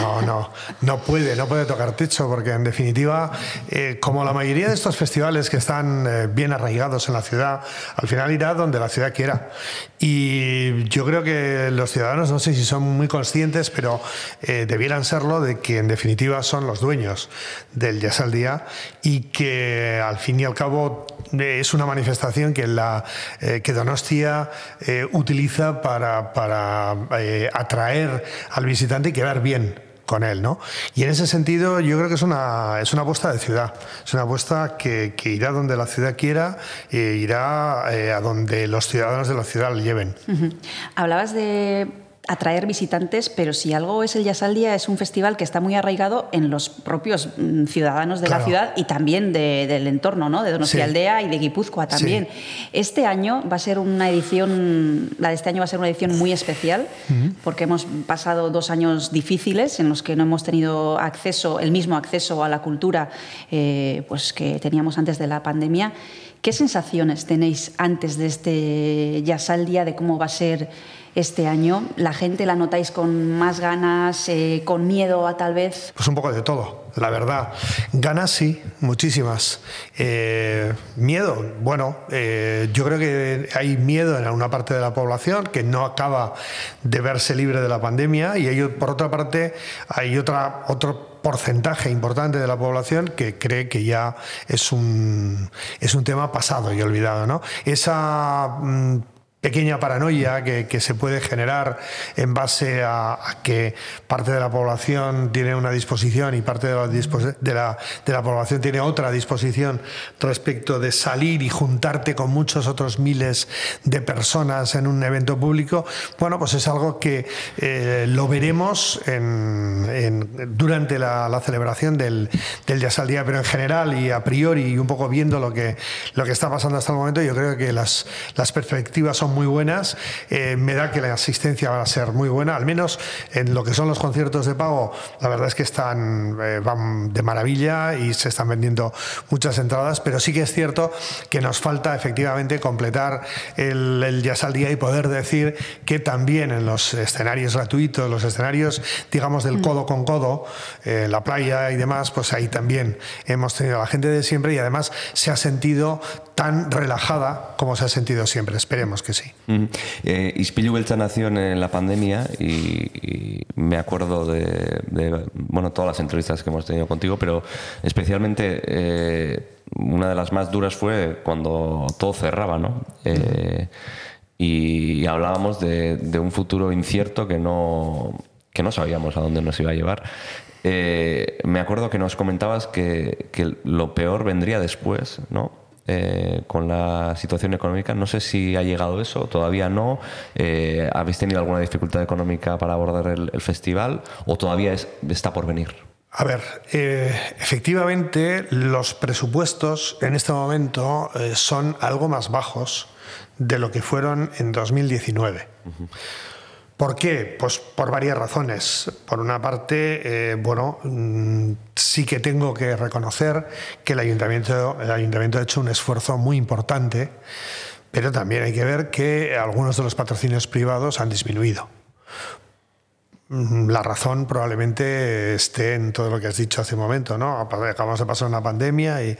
No, no, no puede, no puede tocar techo porque en definitiva, eh, como la mayoría de estos festivales que están eh, bien arraigados en la ciudad, al final irá donde la ciudad quiera. Y yo creo que los ciudadanos, no sé si son muy conscientes, pero eh, debieran serlo de que en definitiva son los dueños del Jazz al Día y que al fin y al cabo eh, es una manifestación que, la, eh, que Donostia eh, utiliza para, para eh, atraer al visitante y quedar bien con él, ¿no? Y en ese sentido yo creo que es una, es una apuesta de ciudad, es una apuesta que, que irá donde la ciudad quiera e irá eh, a donde los ciudadanos de la ciudad le lleven. Ujú. Hablabas de atraer visitantes, pero si algo es el Jazz al Día, es un festival que está muy arraigado en los propios mm, ciudadanos de la ciudad y también de- del entorno, ¿no? De Donostia Sí. Aldea y de Guipúzcoa también. Este año va a ser una edición, la de este año va a ser una edición muy especial, porque hemos pasado dos años difíciles en los que no hemos tenido acceso, el mismo acceso a la cultura eh, pues que teníamos antes de la pandemia. ¿Qué sensaciones tenéis antes de este Jazz al Día, de cómo va a ser este año? ¿La gente la notáis con más ganas, eh, con miedo a tal vez? Pues un poco de todo, la verdad. Ganas sí, muchísimas. Eh, miedo, bueno, eh, yo creo que hay miedo en una parte de la población que no acaba de verse libre de la pandemia y por otra parte hay otra, otro porcentaje importante de la población que cree que ya es un, es un tema pasado y olvidado. ¿no? Esa mm, pequeña paranoia que, que se puede generar en base a, a que parte de la población tiene una disposición y parte de la, de, la, de la población tiene otra disposición respecto de salir y juntarte con muchos otros miles de personas en un evento público, bueno, pues es algo que eh, lo veremos en- en- durante la, la celebración del, del Jazz al Día, pero en general y a priori y un poco viendo lo que, lo que está pasando hasta el momento, yo creo que las, las perspectivas son muy buenas. Eh, me da que la asistencia va a ser muy buena, al menos en lo que son los conciertos de pago, la verdad es que están eh, van de maravilla y se están vendiendo muchas entradas, pero sí que es cierto que nos falta efectivamente completar el, el Jazz al Día y poder decir que también en los escenarios gratuitos, los escenarios, digamos, del codo con codo, eh, la playa y demás, pues ahí también hemos tenido a la gente de siempre y además se ha sentido tan relajada como se ha sentido siempre. Esperemos que sí. Mm. Eh, Ispilu Beltza nació en la pandemia y, me acuerdo de, bueno, todas las entrevistas que hemos tenido contigo, pero especialmente eh, una de las más duras fue cuando todo cerraba, ¿no? Eh, y hablábamos de, de un futuro incierto que no, que no sabíamos a dónde nos iba a llevar. Eh, me acuerdo que nos comentabas que, que lo peor vendría después, ¿no? Eh, con la situación económica. No sé si ha llegado eso, todavía no. Eh, ¿Habéis tenido alguna dificultad económica para abordar el, el festival o todavía es- está por venir? A ver, eh, efectivamente los presupuestos en este momento eh, son algo más bajos de lo que fueron en 2019. ¿Por qué? Pues por varias razones. Por una parte, eh, bueno, mm, sí que tengo que reconocer que el ayuntamiento, el ayuntamiento ha hecho un esfuerzo muy importante, pero también hay que ver que algunos de los patrocinios privados han disminuido. Mm, la razón probablemente esté en todo lo que has dicho hace un momento, ¿no? Acabamos de pasar una pandemia y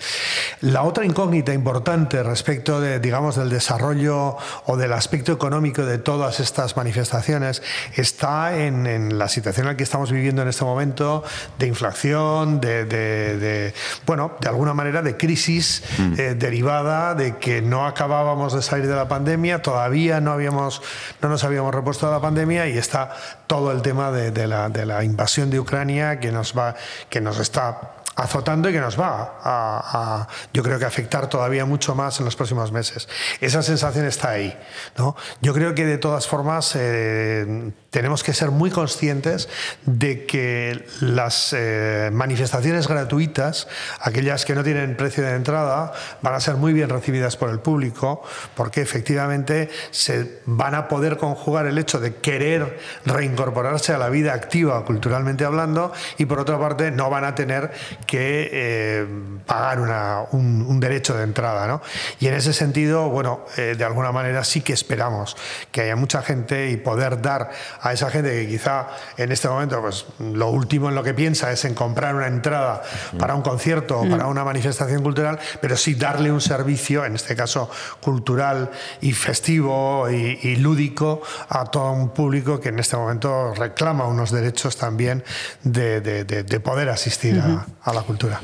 la otra incógnita importante respecto de, digamos, del desarrollo o del aspecto económico de todas estas manifestaciones está en, en la situación en la que estamos viviendo en este momento de inflación, de, de- de, bueno, de alguna manera de crisis eh, derivada de que no acabábamos de salir de la pandemia, todavía no habíamos, no nos habíamos repuesto de la pandemia y está todo el tema de, la, de la invasión de Ucrania que nos va, que nos está azotando y que nos va a, yo creo que afectar todavía mucho más en los próximos meses. Esa sensación está ahí. ¿no? Yo creo que de todas formas eh, tenemos que ser muy conscientes de que las eh, manifestaciones gratuitas, aquellas que no tienen precio de entrada, van a ser muy bien recibidas por el público porque efectivamente se van a poder conjugar el hecho de querer reincorporarse a la vida activa culturalmente hablando y por otra parte no van a tener que eh, pagar una- un, un derecho de entrada. ¿no? Y en ese sentido, bueno, eh, de alguna manera sí que esperamos que haya mucha gente y poder dar a esa gente que quizá en este momento pues, lo último en lo que piensa es en comprar una entrada para un concierto o para una manifestación cultural, pero sí darle un servicio, en este caso cultural y festivo y, y lúdico, a todo un público que en este momento reclama unos derechos también de, de- de- de poder asistir a- Ujú. a la cultura.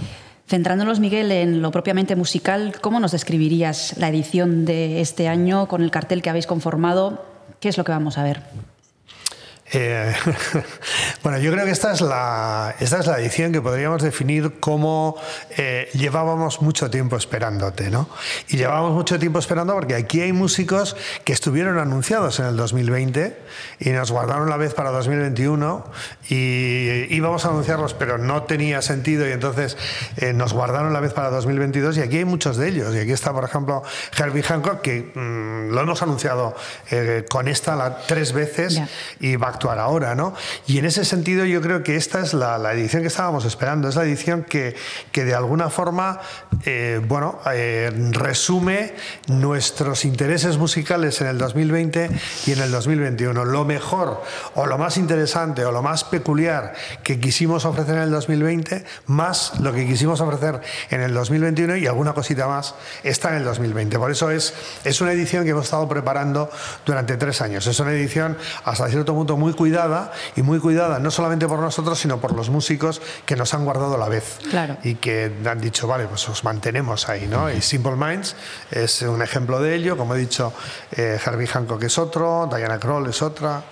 Centrándonos, Miguel, en lo propiamente musical, ¿cómo nos describirías la edición de este año con el cartel que habéis conformado? ¿Qué es lo que vamos a ver? Eh, (laughs) bueno, yo creo que esta es la, esta es la edición que podríamos definir como eh, llevábamos mucho tiempo esperándote, ¿no? Y llevábamos mucho tiempo esperando porque aquí hay músicos que estuvieron anunciados en el 2020 y nos guardaron la vez para 2021 y íbamos a anunciarlos, pero no tenía sentido y entonces eh, nos guardaron la vez para 2022 y aquí hay muchos de ellos. Y aquí está, por ejemplo, Herbie Hancock, que mm, lo hemos anunciado eh, con esta la, tres veces Ya. y va actuar ahora, ¿no? Y en ese sentido yo creo que esta es la, la edición que estábamos esperando, es la edición que, que de alguna forma, eh, bueno, eh, resume nuestros intereses musicales en el 2020 y en el 2021. Lo mejor o lo más interesante o lo más peculiar que quisimos ofrecer en el 2020, más lo que quisimos ofrecer en el 2021 y alguna cosita más está en el 2020. Por eso es, es una edición que hemos estado preparando durante tres años. Es una edición hasta cierto punto muy cuidada y muy cuidada no solamente por nosotros, sino por los músicos que nos han guardado la vez Claro. y que han dicho, vale, pues os mantenemos ahí, ¿no? Y Simple Minds es un ejemplo de ello, como he dicho, eh, Herbie Hancock es otro, Diana Kroll es otra.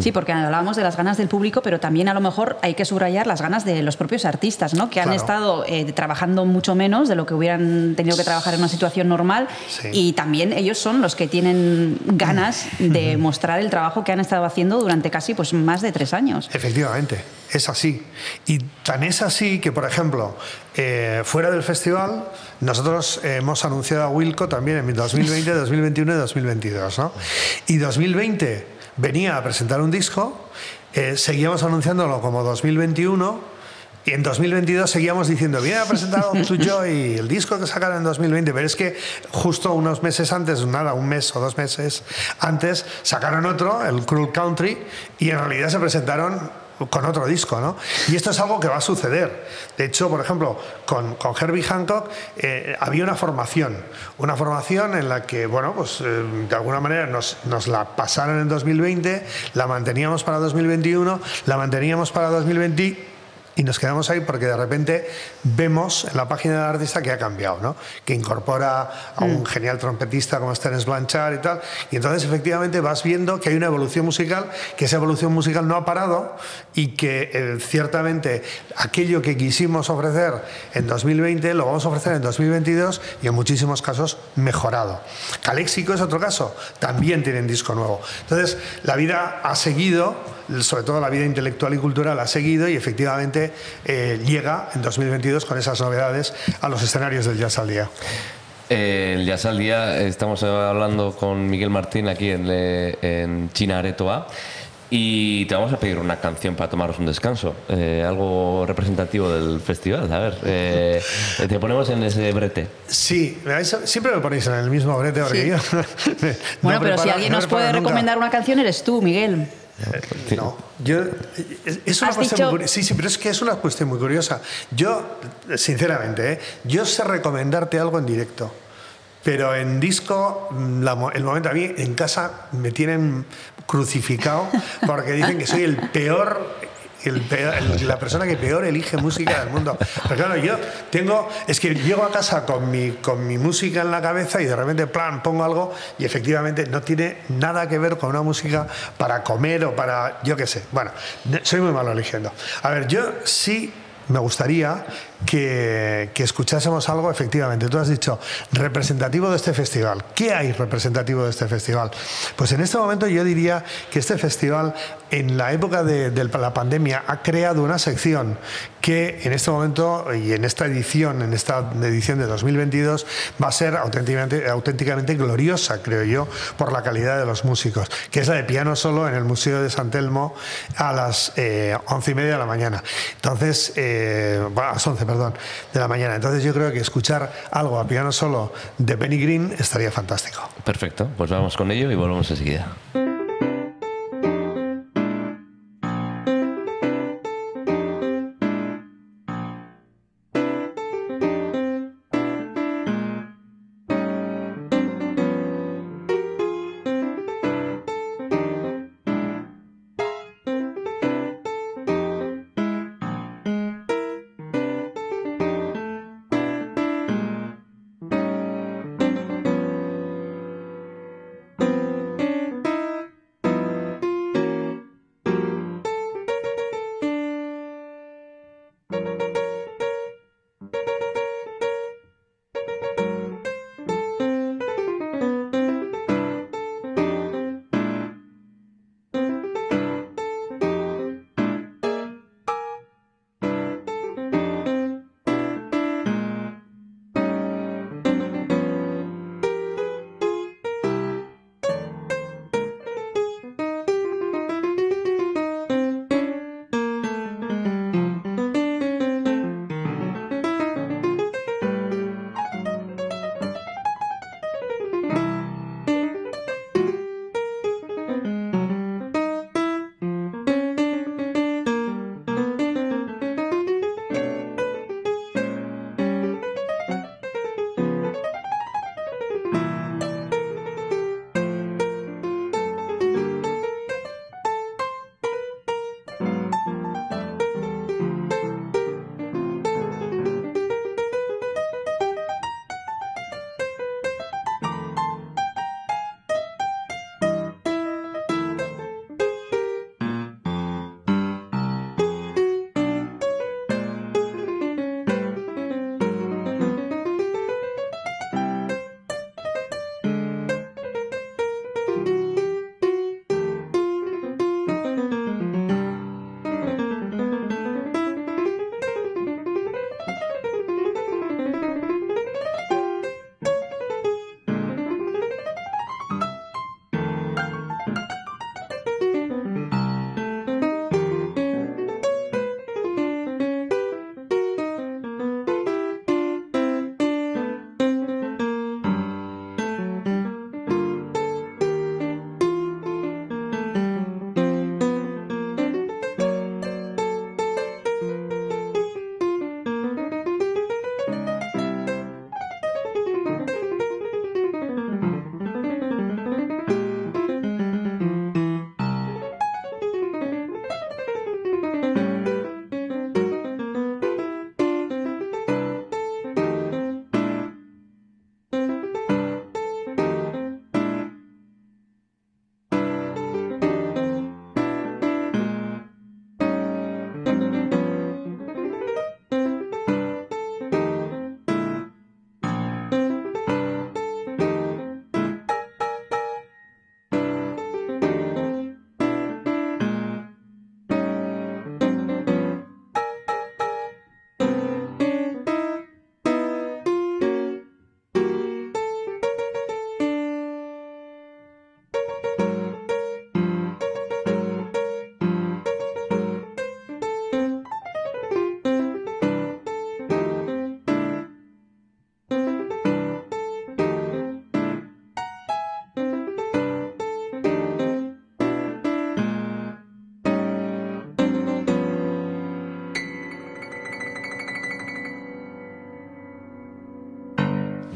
Sí, porque hablábamos de las ganas del público, pero también a lo mejor hay que subrayar las ganas de los propios artistas, ¿no? Que han Claro. estado eh, trabajando mucho menos de lo que hubieran tenido que trabajar en una situación normal Sí. y también ellos son los que tienen ganas de mostrar el trabajo que han estado haciendo durante casi pues más de tres años. Efectivamente, es así. Y tan es así que, por ejemplo, eh, fuera del festival, nosotros hemos anunciado a Wilco también en 2020, 2021 y 2022. ¿no? Y 2020 venía a presentar un disco, eh, seguíamos anunciándolo como 2021. Y en 2022 seguíamos diciendo, viene a presentar (laughs) To Joy, el disco que sacaron en 2020, pero es que justo unos meses antes, nada, un mes o dos meses antes, sacaron otro, el Cruel Country, y en realidad se presentaron con otro disco, ¿no? Y esto es algo que va a suceder. De hecho, por ejemplo, con, con Herbie Hancock eh, había una formación, una formación en la que, bueno, pues eh, de alguna manera nos, la pasaron en 2020, la manteníamos para 2021, la manteníamos para 2020 y nos quedamos ahí porque de repente vemos en la página del artista que ha cambiado, ¿no? que incorpora a un genial trompetista como Terence Blanchard y tal. Y entonces efectivamente vas viendo que hay una evolución musical, que esa evolución musical no ha parado y que eh, ciertamente aquello que quisimos ofrecer en 2020 lo vamos a ofrecer en 2022 y en muchísimos casos mejorado. Caléxico es otro caso, también tienen disco nuevo. Entonces la vida ha seguido sobre todo la vida intelectual y cultural ha seguido y efectivamente eh, llega en 2022 con esas novedades a los escenarios del Jazz al Día. Eh, el Jazz al Día, estamos hablando con Miguel Martín aquí en, eh, en China Aretoa y te vamos a pedir una canción para tomaros un descanso, eh, algo representativo del festival. A ver, eh, te ponemos en ese brete. Sí, siempre me ponéis en el mismo brete porque Sí. yo. (laughs) Bueno, no pero si alguien no nos puede nunca. recomendar una canción eres tú, Miguel. Eh, no, yo, es, es una cuestión dicho- muy curiosa. Sí, sí, pero es que es una cuestión muy curiosa. Yo, sinceramente, ¿eh? yo sé recomendarte algo en directo. Pero en disco, mm, la el momento a mí en casa me tienen crucificado porque dicen que soy el peor, el la persona que peor elige música del mundo. Pero claro, yo tengo, es que llego a casa con mi, con mi música en la cabeza y de repente, plan, pongo algo y efectivamente no tiene nada que ver con una música para comer o para, yo qué sé. Bueno, soy muy malo eligiendo. A ver, yo sí me gustaría que, que escuchásemos algo, efectivamente. Tú has dicho, representativo de este festival. ¿Qué hay representativo de este festival? Pues en este momento yo diría que este festival, en la época de, de la pandemia, ha creado una sección que en este momento y en esta edición, en esta edición de 2022, va a ser auténticamente, auténticamente gloriosa, creo yo, por la calidad de los músicos, que es la de piano solo en el Museo de San Telmo a las eh, once y media de la mañana. Entonces, eh, bueno, a las 11, de la mañana. Entonces yo creo que escuchar algo a piano solo de Benny Green estaría fantástico. Perfecto, pues vamos con ello y volvemos enseguida.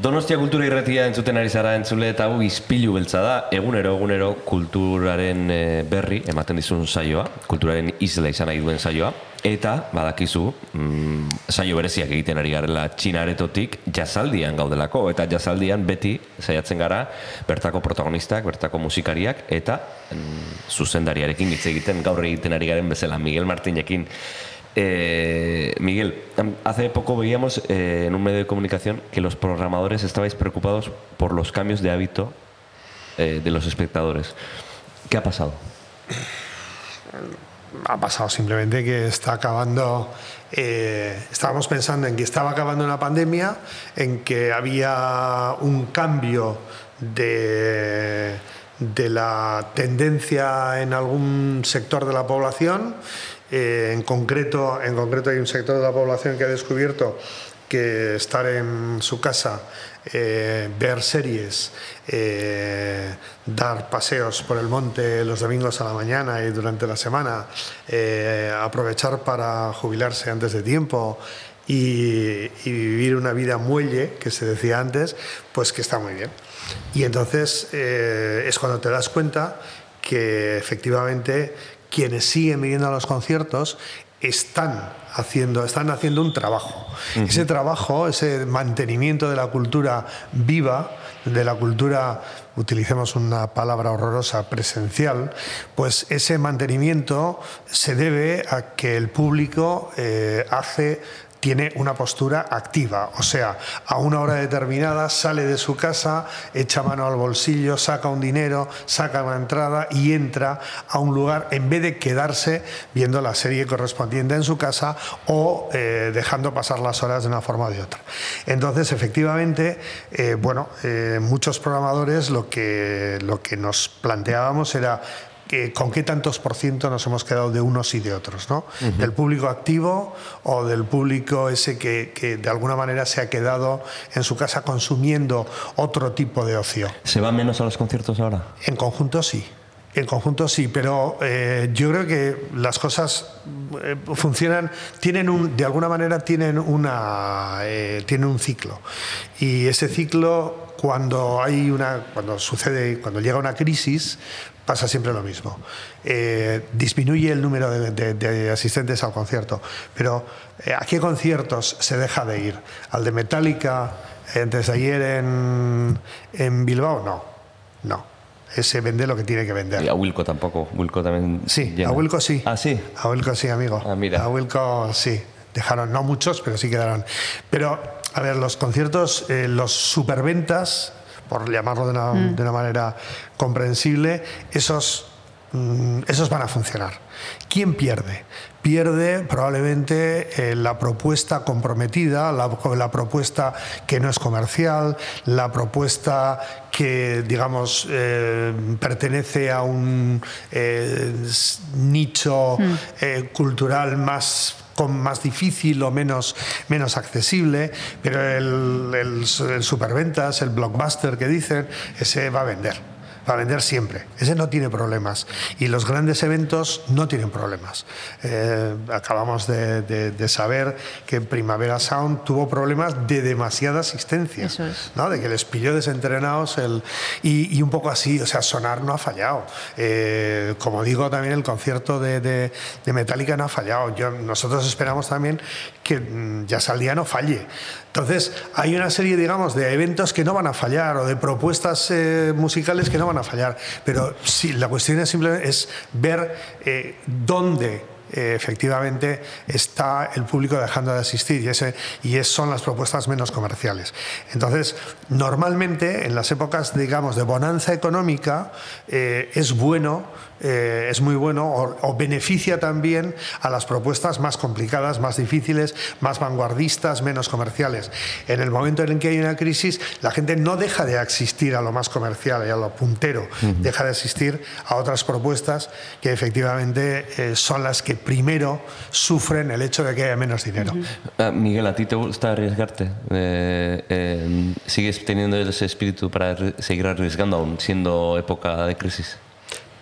Donostia kultura irratia entzuten ari zara entzule eta hau izpilu beltza da, egunero egunero kulturaren eh, berri ematen dizun saioa, kulturaren isla izan nahi duen saioa, eta badakizu, mm, saio bereziak egiten ari garela txinaretotik jazaldian gaudelako, eta jazaldian beti saiatzen gara bertako protagonistak, bertako musikariak, eta mm, zuzendariarekin hitz egiten gaur egiten ari garen bezala, Miguel Martinekin. Eh, Miguel, hace poco veíamos eh, en un medio de comunicación que los programadores estabais preocupados por los cambios de hábito eh, de los espectadores. ¿Qué ha pasado? ha pasado simplemente que está acabando. estábamos pensando en que estaba acabando una pandemia, en que había un cambio de, de la tendencia en algún sector de la población. Eh, en, concreto, en concreto hay un sector de la población que ha descubierto que estar en su casa, eh, ver series, eh, dar paseos por el monte los domingos a la mañana y durante la semana, aprovechar para jubilarse antes de tiempo y, vivir una vida muelle, que se decía antes, pues que está muy bien. Y entonces es cuando te das cuenta que efectivamente quienes siguen viniendo a los conciertos están haciendo, están haciendo un trabajo. Ese trabajo, ese mantenimiento de la cultura viva, de la cultura, utilicemos una palabra horrorosa, presencial, pues ese mantenimiento se debe a que el público eh, hace tiene una postura activa, o sea, a una hora determinada sale de su casa, echa mano al bolsillo, saca un dinero, saca una entrada y entra a un lugar en vez de quedarse viendo la serie correspondiente en su casa o eh, dejando pasar las horas de una forma o de otra. Entonces, efectivamente, eh, bueno, eh, muchos programadores lo que, lo que nos planteábamos era que con qué tantos por ciento nos hemos quedado de unos y de otros, ¿no? Del público activo o del público ese que, que de alguna manera se ha quedado en su casa consumiendo otro tipo de ocio. ¿Se va menos a los conciertos ahora? En conjunto sí. En conjunto sí, pero eh, yo creo que las cosas eh, funcionan, tienen un, de alguna manera tienen una, eh, tienen un ciclo y ese ciclo cuando hay una, cuando sucede, cuando llega una crisis pasa siempre lo mismo. Eh, disminuye el número de, de- de asistentes al concierto, pero eh, ¿a qué conciertos se deja de ir? ¿Al de Metallica eh, antes de ayer en, en Bilbao? No, no. Ese vende lo que tiene que vender. Y a Wilco tampoco. Wilco también. Sí, llena. a Wilco sí. Ah, sí. A Wilco sí, amigo. Ah, mira. A Wilco sí. Dejaron, no muchos, pero sí quedaron. Pero, a ver, los conciertos, eh, los superventas, por llamarlo de una, Mm. de una manera comprensible, esos, mm, esos van a funcionar. ¿Quién pierde? Pierde probablemente eh, la propuesta comprometida, la, la propuesta que no es comercial, la propuesta que, digamos, eh, pertenece a un eh, nicho Mm. cultural más más difícil o menos, menos accesible, pero el, el, el superventas, el blockbuster que dicen, ese va a vender, va a vender siempre, ese no tiene problemas y los grandes eventos no tienen problemas. Eh, acabamos de, de- de saber que Primavera Sound tuvo problemas de demasiada asistencia, Eso es. ¿no? de que les pilló desentrenados el, y, y un poco así, o sea, Sonar no ha fallado. Eh, como digo, también el concierto de, de- de Metallica no ha fallado. Yo, nosotros esperamos también que mm, Yasaldia no falle. Entonces, hay una serie, digamos, de eventos que no van a fallar o de propuestas eh, musicales que no van a fallar. Pero sí, la cuestión es simplemente es ver eh, dónde eh, efectivamente está el público dejando de asistir y, ese, y es, son las propuestas menos comerciales. Entonces, normalmente en las épocas, digamos, de bonanza económica, eh, es bueno, eh, es muy bueno o, o beneficia también a las propuestas más complicadas, más difíciles, más vanguardistas, menos comerciales. En el momento en el que hay una crisis, la gente no deja de asistir a lo más comercial y a lo puntero, deja de asistir a otras propuestas que efectivamente eh, son las que primero sufren el hecho de que haya menos dinero. Ah, Miguel, ¿a ti te gusta arriesgarte? Eh, eh, ¿Sigues teniendo ese espíritu para seguir arriesgando aún siendo época de crisis?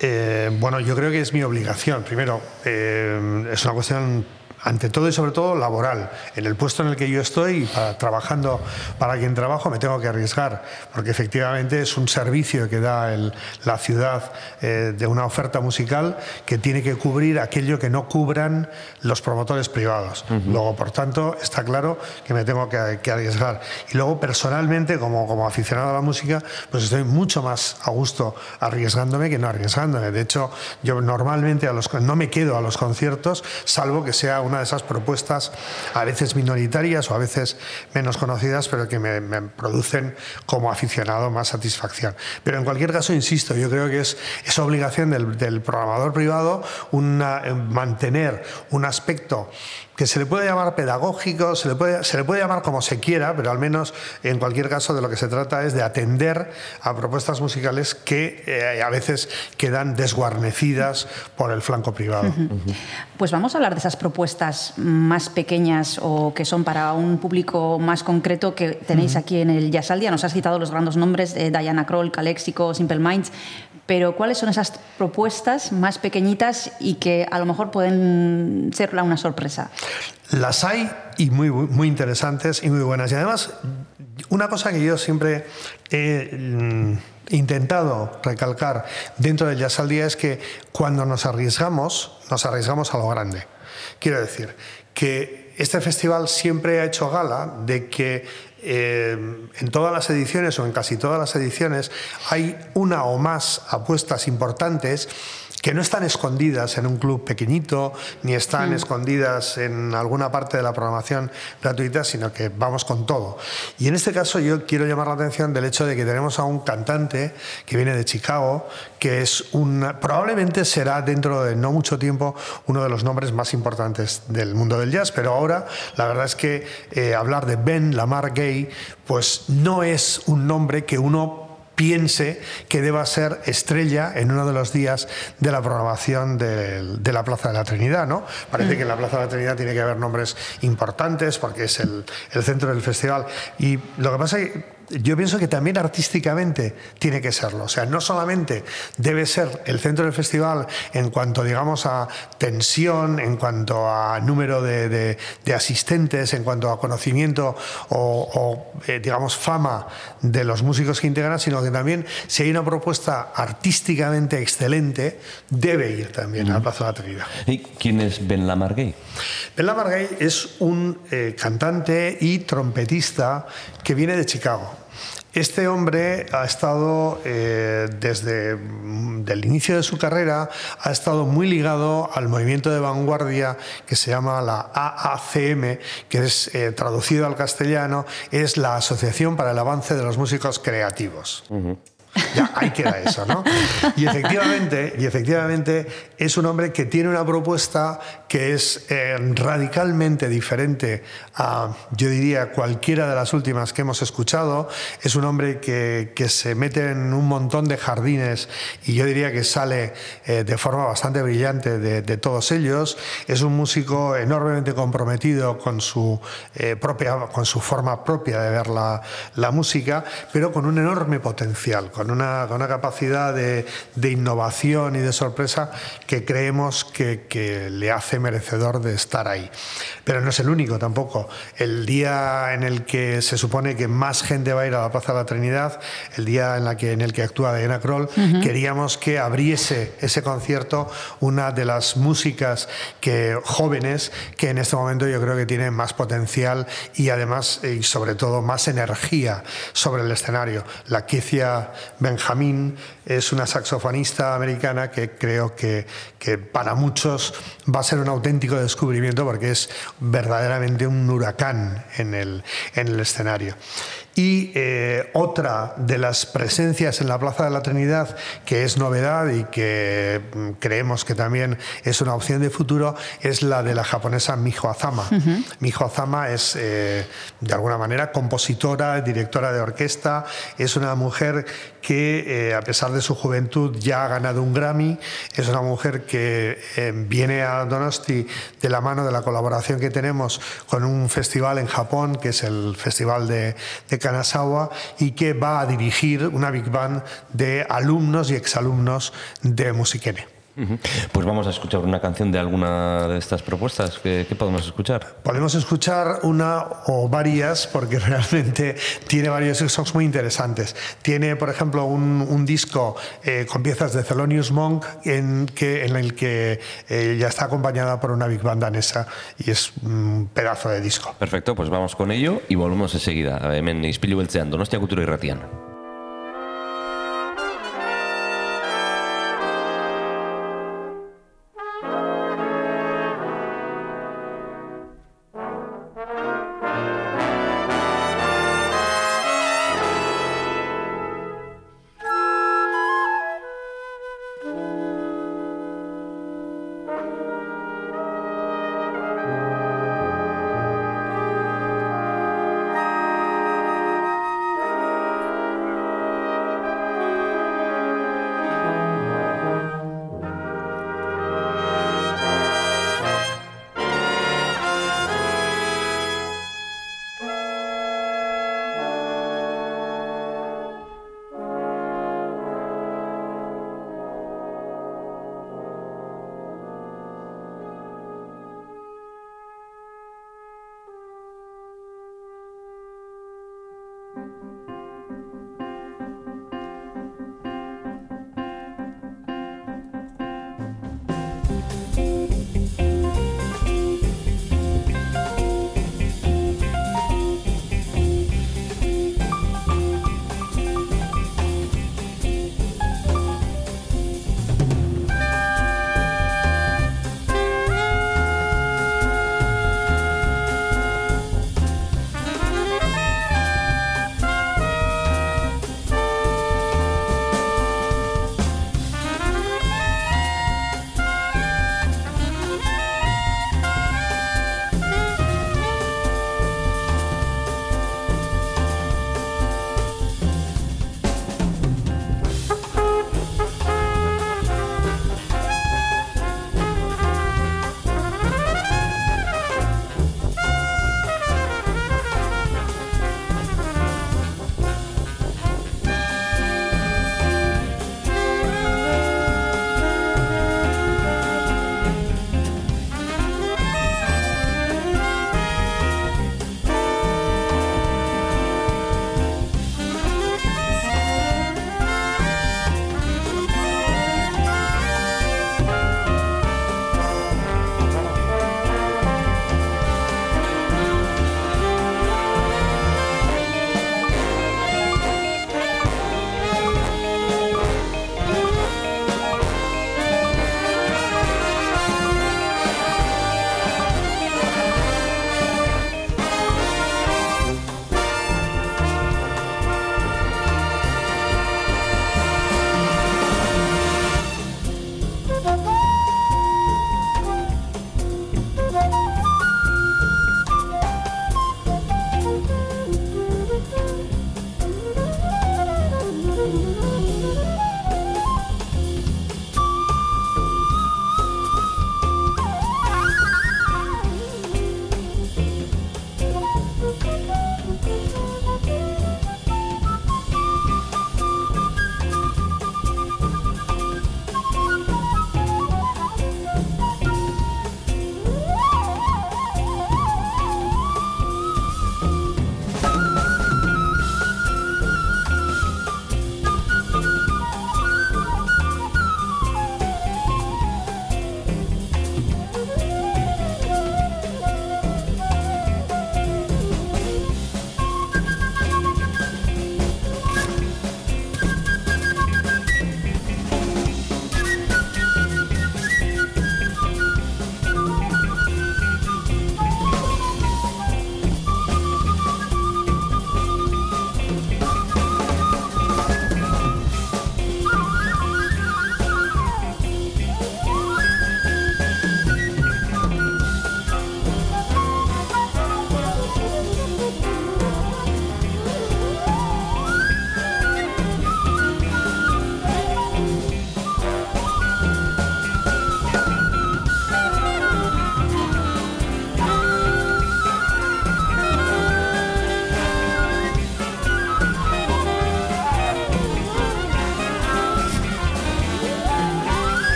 Eh, bueno, yo creo que es mi obligación. Primero, eh, es una cuestión ante todo y sobre todo laboral. En el puesto en el que yo estoy, para, trabajando para quien trabajo, me tengo que arriesgar, porque efectivamente es un servicio que da el- la ciudad eh, de una oferta musical que tiene que cubrir aquello que no cubran los promotores privados. Luego, por tanto, está claro que me tengo que, que arriesgar. Y luego, personalmente, como, como aficionado a la música, pues estoy mucho más a gusto arriesgándome que no arriesgándome. De hecho, yo normalmente a los, no me quedo a los conciertos, salvo que sea una de esas propuestas, a veces minoritarias o a veces menos conocidas, pero que me, producen como aficionado más satisfacción. Pero en cualquier caso, insisto, yo creo que es, es obligación del, del programador privado una- eh, mantener un aspecto que se le puede llamar pedagógico, se le, puede, se le puede llamar como se quiera, pero al menos en cualquier caso de lo que se trata es de atender a propuestas musicales que eh, a veces quedan desguarnecidas por el flanco privado. Pues vamos a hablar de esas propuestas más pequeñas o que son para un público más concreto que tenéis aquí en el Jazz Nos has citado los grandes nombres de Diana Kroll, Calexico, Simple Minds, pero ¿cuáles son esas propuestas más pequeñitas y que a lo mejor pueden ser una sorpresa? Las hay y muy, muy interesantes y muy buenas. Y además, una cosa que yo siempre he mm, intentado recalcar dentro del Jazz al Día es que cuando nos arriesgamos, nos arriesgamos a lo grande. Quiero decir que este festival siempre ha hecho gala de que eh, en todas las ediciones o en casi todas las ediciones hay una o más apuestas importantes que no están escondidas en un club pequeñito, ni están escondidas en alguna parte de la programación gratuita, sino que vamos con todo. Y en este caso yo quiero llamar la atención del hecho de que tenemos a un cantante que viene de Chicago, que es un, probablemente será dentro de no mucho tiempo uno de los nombres más importantes del mundo del jazz, pero ahora la verdad es que eh, hablar de Ben Lamar Gay, pues no es un nombre que uno piense que deba ser estrella en uno de los días de la programación de, la Plaza de la Trinidad, ¿no? Parece que en la Plaza de la Trinidad tiene que haber nombres importantes porque es el, el centro del festival. Y lo que pasa es que yo pienso que también artísticamente tiene que serlo. O sea, no solamente debe ser el centro del festival en cuanto, digamos, a tensión, en cuanto a número de, de- de asistentes, en cuanto a conocimiento o, o, eh, digamos, fama de los músicos que integran, sino que también, si hay una propuesta artísticamente excelente, debe ir también a la Plaza de la Trinidad. ¿Y quién es Ben Lamar Gay? Ben Lamar Gay es un eh, cantante y trompetista que viene de Chicago. Este hombre ha estado eh, desde mm, el inicio de su carrera, ha estado muy ligado al movimiento de vanguardia que se llama la AACM, que es eh, traducido al castellano, es la Asociación para el Avance de los Músicos Creativos. Ya, ahí queda eso, ¿no? Y efectivamente, y efectivamente es un hombre que tiene una propuesta que es eh, radicalmente diferente a, yo diría, cualquiera de las últimas que hemos escuchado. Es un hombre que, que se mete en un montón de jardines y yo diría que sale eh, de forma bastante brillante de, de todos ellos. Es un músico enormemente comprometido con su, eh, propia, con su forma propia de ver la, la música, pero con un enorme potencial, con una, con una capacidad de, de innovación y de sorpresa que creemos que, que le hace merecedor de estar ahí. Pero no es el único tampoco. El día en el que se supone que más gente va a ir a la Plaza de la Trinidad, el día en, la que, en el que actúa Diana Kroll, queríamos que abriese ese concierto una de las músicas que, jóvenes que en este momento yo creo que tienen más potencial y además, eh, y sobre todo, más energía sobre el escenario. La Kezia Benjamín es una saxofonista americana que creo que, que para muchos va a ser un auténtico descubrimiento porque es verdaderamente un huracán en el, en el escenario. Y eh, otra de las presencias en la Plaza de la Trinidad que es novedad y que mm, creemos que también es una opción de futuro es la de la japonesa Miho Azama. Ujú. Miho Azama es eh, de alguna manera compositora, directora de orquesta, es una mujer que eh, a pesar de su juventud ya ha ganado un Grammy, es una mujer que eh, viene a Donosti de la mano de la colaboración que tenemos con un festival en Japón, que es el Festival de, de Kanazawa, y que va a dirigir una big band de alumnos y exalumnos de Musikene. Pues vamos a escuchar una canción de alguna de estas propuestas. ¿Qué, qué podemos escuchar? Podemos escuchar una o varias porque (laughs) realmente tiene varios songs muy interesantes. Tiene, por ejemplo, un, un disco eh, con piezas de Thelonious Monk en, que, en el que eh, ya está acompañada por una big band danesa y es un pedazo de disco. Perfecto, pues vamos con ello y volvemos enseguida. Hemen izpilu beltzean, Donostia Kultura Irratian.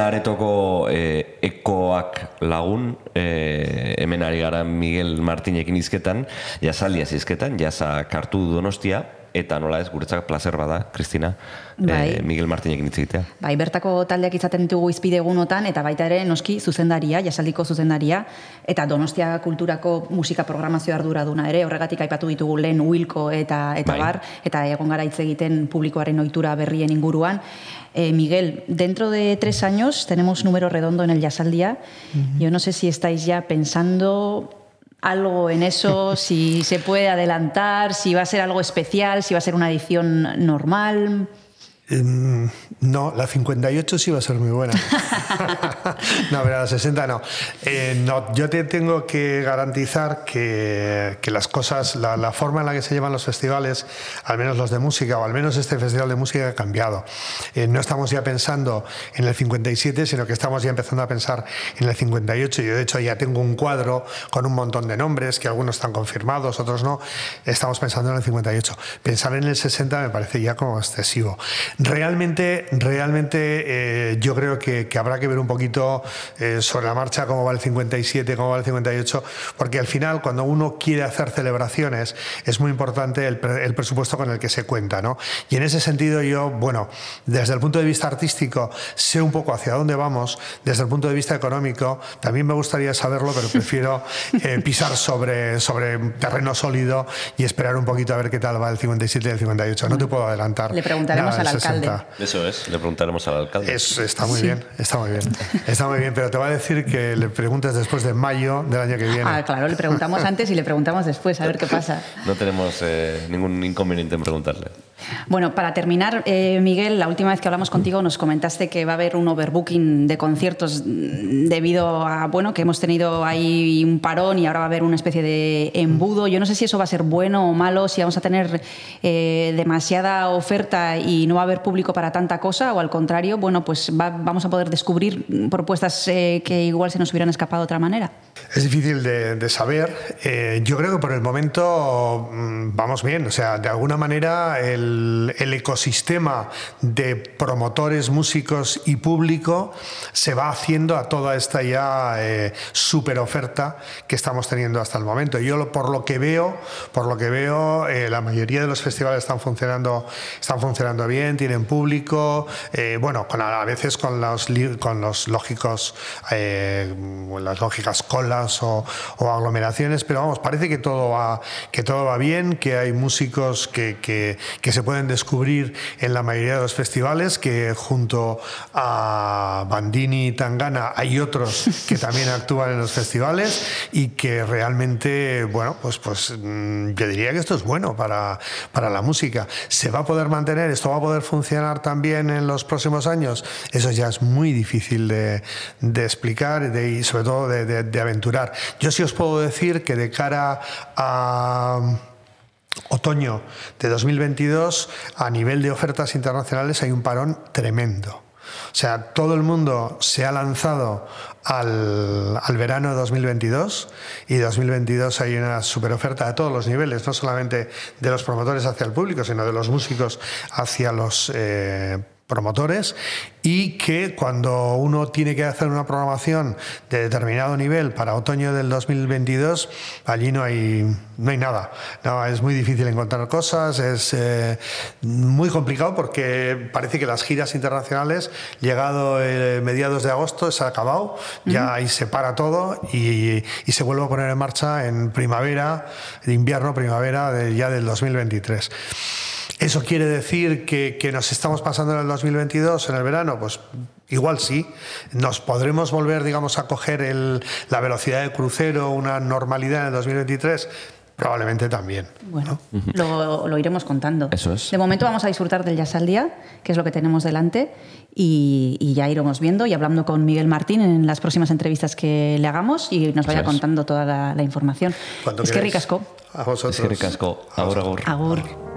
Txina aretoko e, ekoak lagun, e, hemen ari gara Miguel Martinekin izketan, jasaldia zizketan, jasa kartu donostia, eta nola ez, guretzak placer bada, Kristina, Bai. e, Miguel Martinekin hitz egitea. Bai, bertako taldeak izaten ditugu izpide egunotan, eta baita ere noski zuzendaria, jasaldiko zuzendaria, eta Donostia kulturako musika programazio arduraduna ere, horregatik aipatu ditugu lehen Wilko eta, eta Bai. bar, eta egon gara hitz egiten publikoaren ohitura berrien inguruan. Eh, Miguel, dentro de tres años tenemos número redondo en el Yasaldia. Yo no sé si estáis ya pensando algo en eso, (laughs) si se puede adelantar, si va a ser algo especial, si va a ser una edición normal. Mm, No, la 58 sí va a ser muy buena. (laughs) no, pero la 60 no. Eh, no, yo te tengo que garantizar que, que las cosas, la, la forma en la que se llevan los festivales, al menos los de música, o al menos este festival de música ha cambiado. Eh, no estamos ya pensando en el 57, sino que estamos ya empezando a pensar en el 58. Yo, de hecho, ya tengo un cuadro con un montón de nombres, que algunos están confirmados, otros no. Estamos pensando en el 58. Pensar en el 60 me parece ya como excesivo. Realmente, realmente eh, yo creo que, que habrá que ver un poquito eh, sobre la marcha cómo va el 57, cómo va el 58, porque al final cuando uno quiere hacer celebraciones es muy importante el, pre- el presupuesto con el que se cuenta, ¿no? Y en ese sentido yo, bueno, desde el punto de vista artístico sé un poco hacia dónde vamos, desde el punto de vista económico también me gustaría saberlo, pero prefiero (laughs) eh, pisar sobre, sobre terreno sólido y esperar un poquito a ver qué tal va el 57 y el 58. No te puedo adelantar. Le preguntaremos nada del al alcalde. 60. Eso es, le preguntaremos al alcalde. Es- está muy Sí. bien, está muy bien. Está muy bien, pero te va a decir que le preguntes después de mayo del año que viene. Ah, claro, le preguntamos antes y le preguntamos después, a ver qué pasa. No tenemos eh, ningún inconveniente en preguntarle. Bueno, para terminar, eh, Miguel, la última vez que hablamos contigo nos comentaste que va a haber un overbooking de conciertos debido a, bueno, que hemos tenido ahí un parón y ahora va a haber una especie de embudo. Yo no sé si eso va a ser bueno o malo, si vamos a tener eh, demasiada oferta y no va a haber público para tanta cosa, o al contrario, bueno, pues va- vamos a poder descubrir propuestas eh, que igual se nos hubieran escapado de otra manera. Es difícil de, de saber. Eh, yo creo que por el momento mm, vamos bien. O sea, de alguna manera el, el ecosistema de promotores, músicos y público se va haciendo a toda esta ya eh, super oferta que estamos teniendo hasta el momento. Yo por lo que veo, por lo que veo, eh, la mayoría de los festivales están funcionando, están funcionando bien, tienen público, eh, bueno, con a, veces con los con los lógicos eh, las lógicas colas o, o aglomeraciones, pero vamos, parece que todo va que todo va bien, que hay músicos que, que, que se pueden descubrir en la mayoría de los festivales, que junto a Bandini y Tangana hay otros que también (laughs) actúan en los festivales y que realmente, bueno, pues, pues mm, yo diría que esto es bueno para, para la música. ¿Se va a poder mantener? ¿Esto va a poder funcionar también en los próximos años? Eso ya es muy difícil de, de explicar de- y sobre todo de, de- de Yo sí os puedo decir que de cara a otoño de 2022, a nivel de ofertas internacionales hay un parón tremendo. O sea, todo el mundo se ha lanzado al, al verano de 2022 y 2022 hay una super oferta a todos los niveles, no solamente de los promotores hacia el público, sino de los músicos hacia los eh, promotores y que cuando uno tiene que hacer una programación de determinado nivel para otoño del 2022, allí no hay, no hay nada. No, es muy difícil encontrar cosas, es eh, muy complicado porque parece que las giras internacionales, llegado eh, mediados de agosto, se ha acabado, ya ahí se para todo y, y se vuelve a poner en marcha en primavera, invierno, primavera de, ya del 2023. ¿Eso quiere decir que, que nos estamos pasando en el 2022, en el verano? Pues igual sí. ¿Nos podremos volver, digamos, a coger el- la velocidad de crucero, una normalidad en el 2023? Probablemente también. Bueno, lo, lo iremos contando. Eso es. De momento vamos a disfrutar del Jazz al Día, que es lo que tenemos delante, y, y ya iremos viendo y hablando con Miguel Martín en las próximas entrevistas que le hagamos y nos vaya Eso es. contando toda la, la información. Cuando es que ricasco. A vosotros. Es que ricasco. Agur, agur. Agur.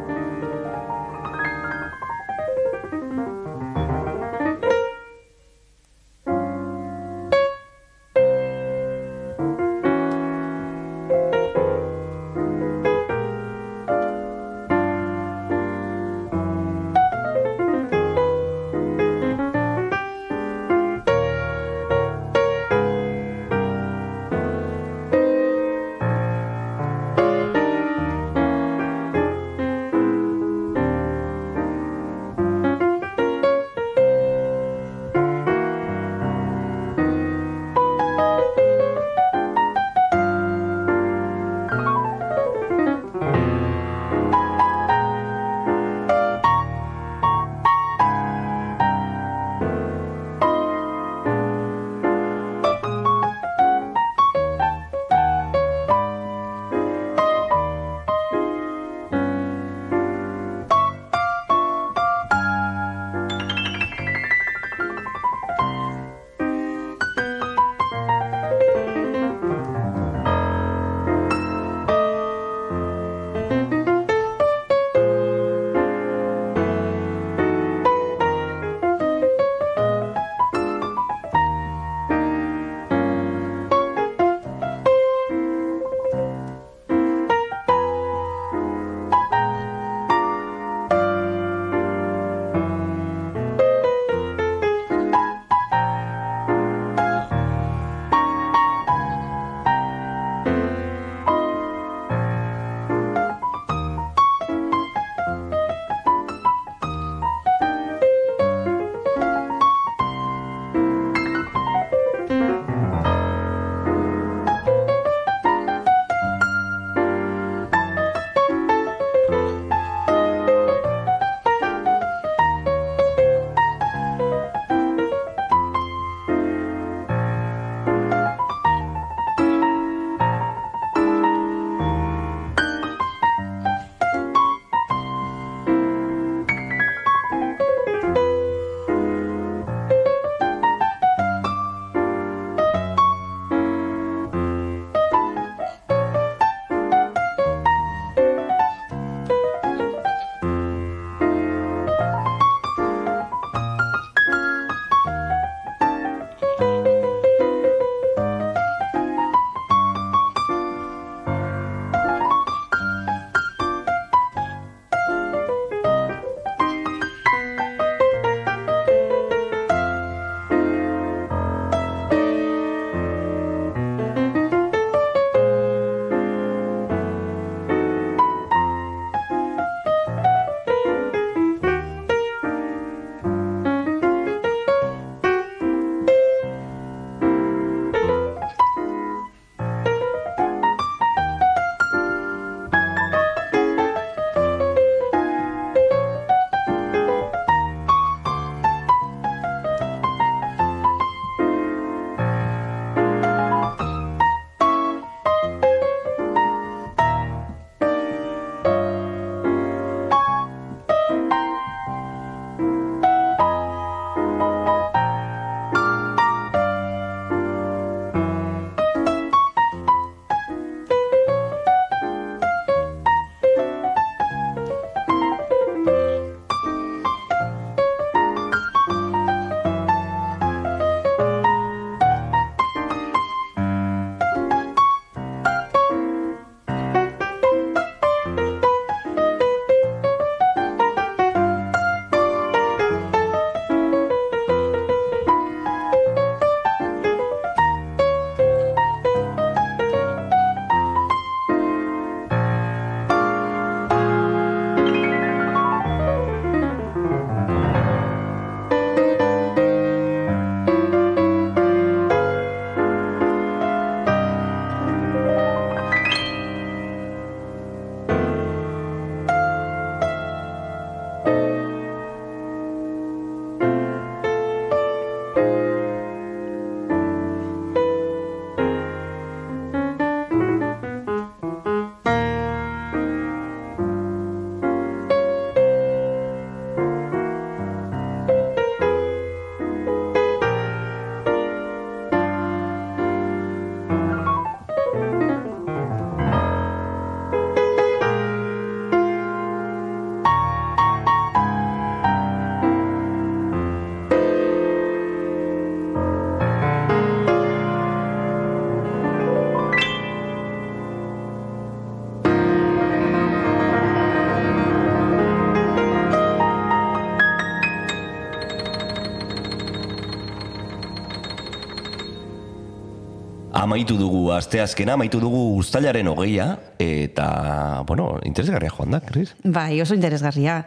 Amaitu dugu asteazkena, amaitu dugu ustailaren hogeia, eta, bueno, interesgarria joan da, Chris? Bai, oso interesgarria.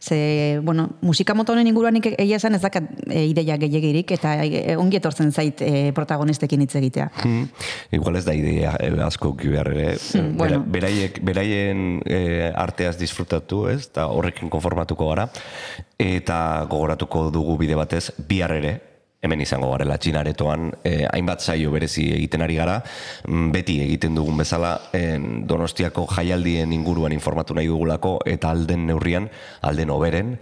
Ze, bueno, musika mota honen inguruan egia esan ez dakat e, ideia gehiagirik, eta e, ongi etortzen zait e, protagonistekin hitz egitea. Hmm. Igual ez da idea eh, asko ki behar ere. Hmm, (laughs) bueno. Bera- beraiek, beraien eh, arteaz disfrutatu, ez? Eta horrekin konformatuko gara. Eta gogoratuko dugu bide batez, bihar ere, hemen izango garela txinaretoan, eh, hainbat saio berezi egiten ari gara, mm, beti egiten dugun bezala, en, donostiako jaialdien inguruan informatu nahi dugulako, eta alden neurrian, alden oberen,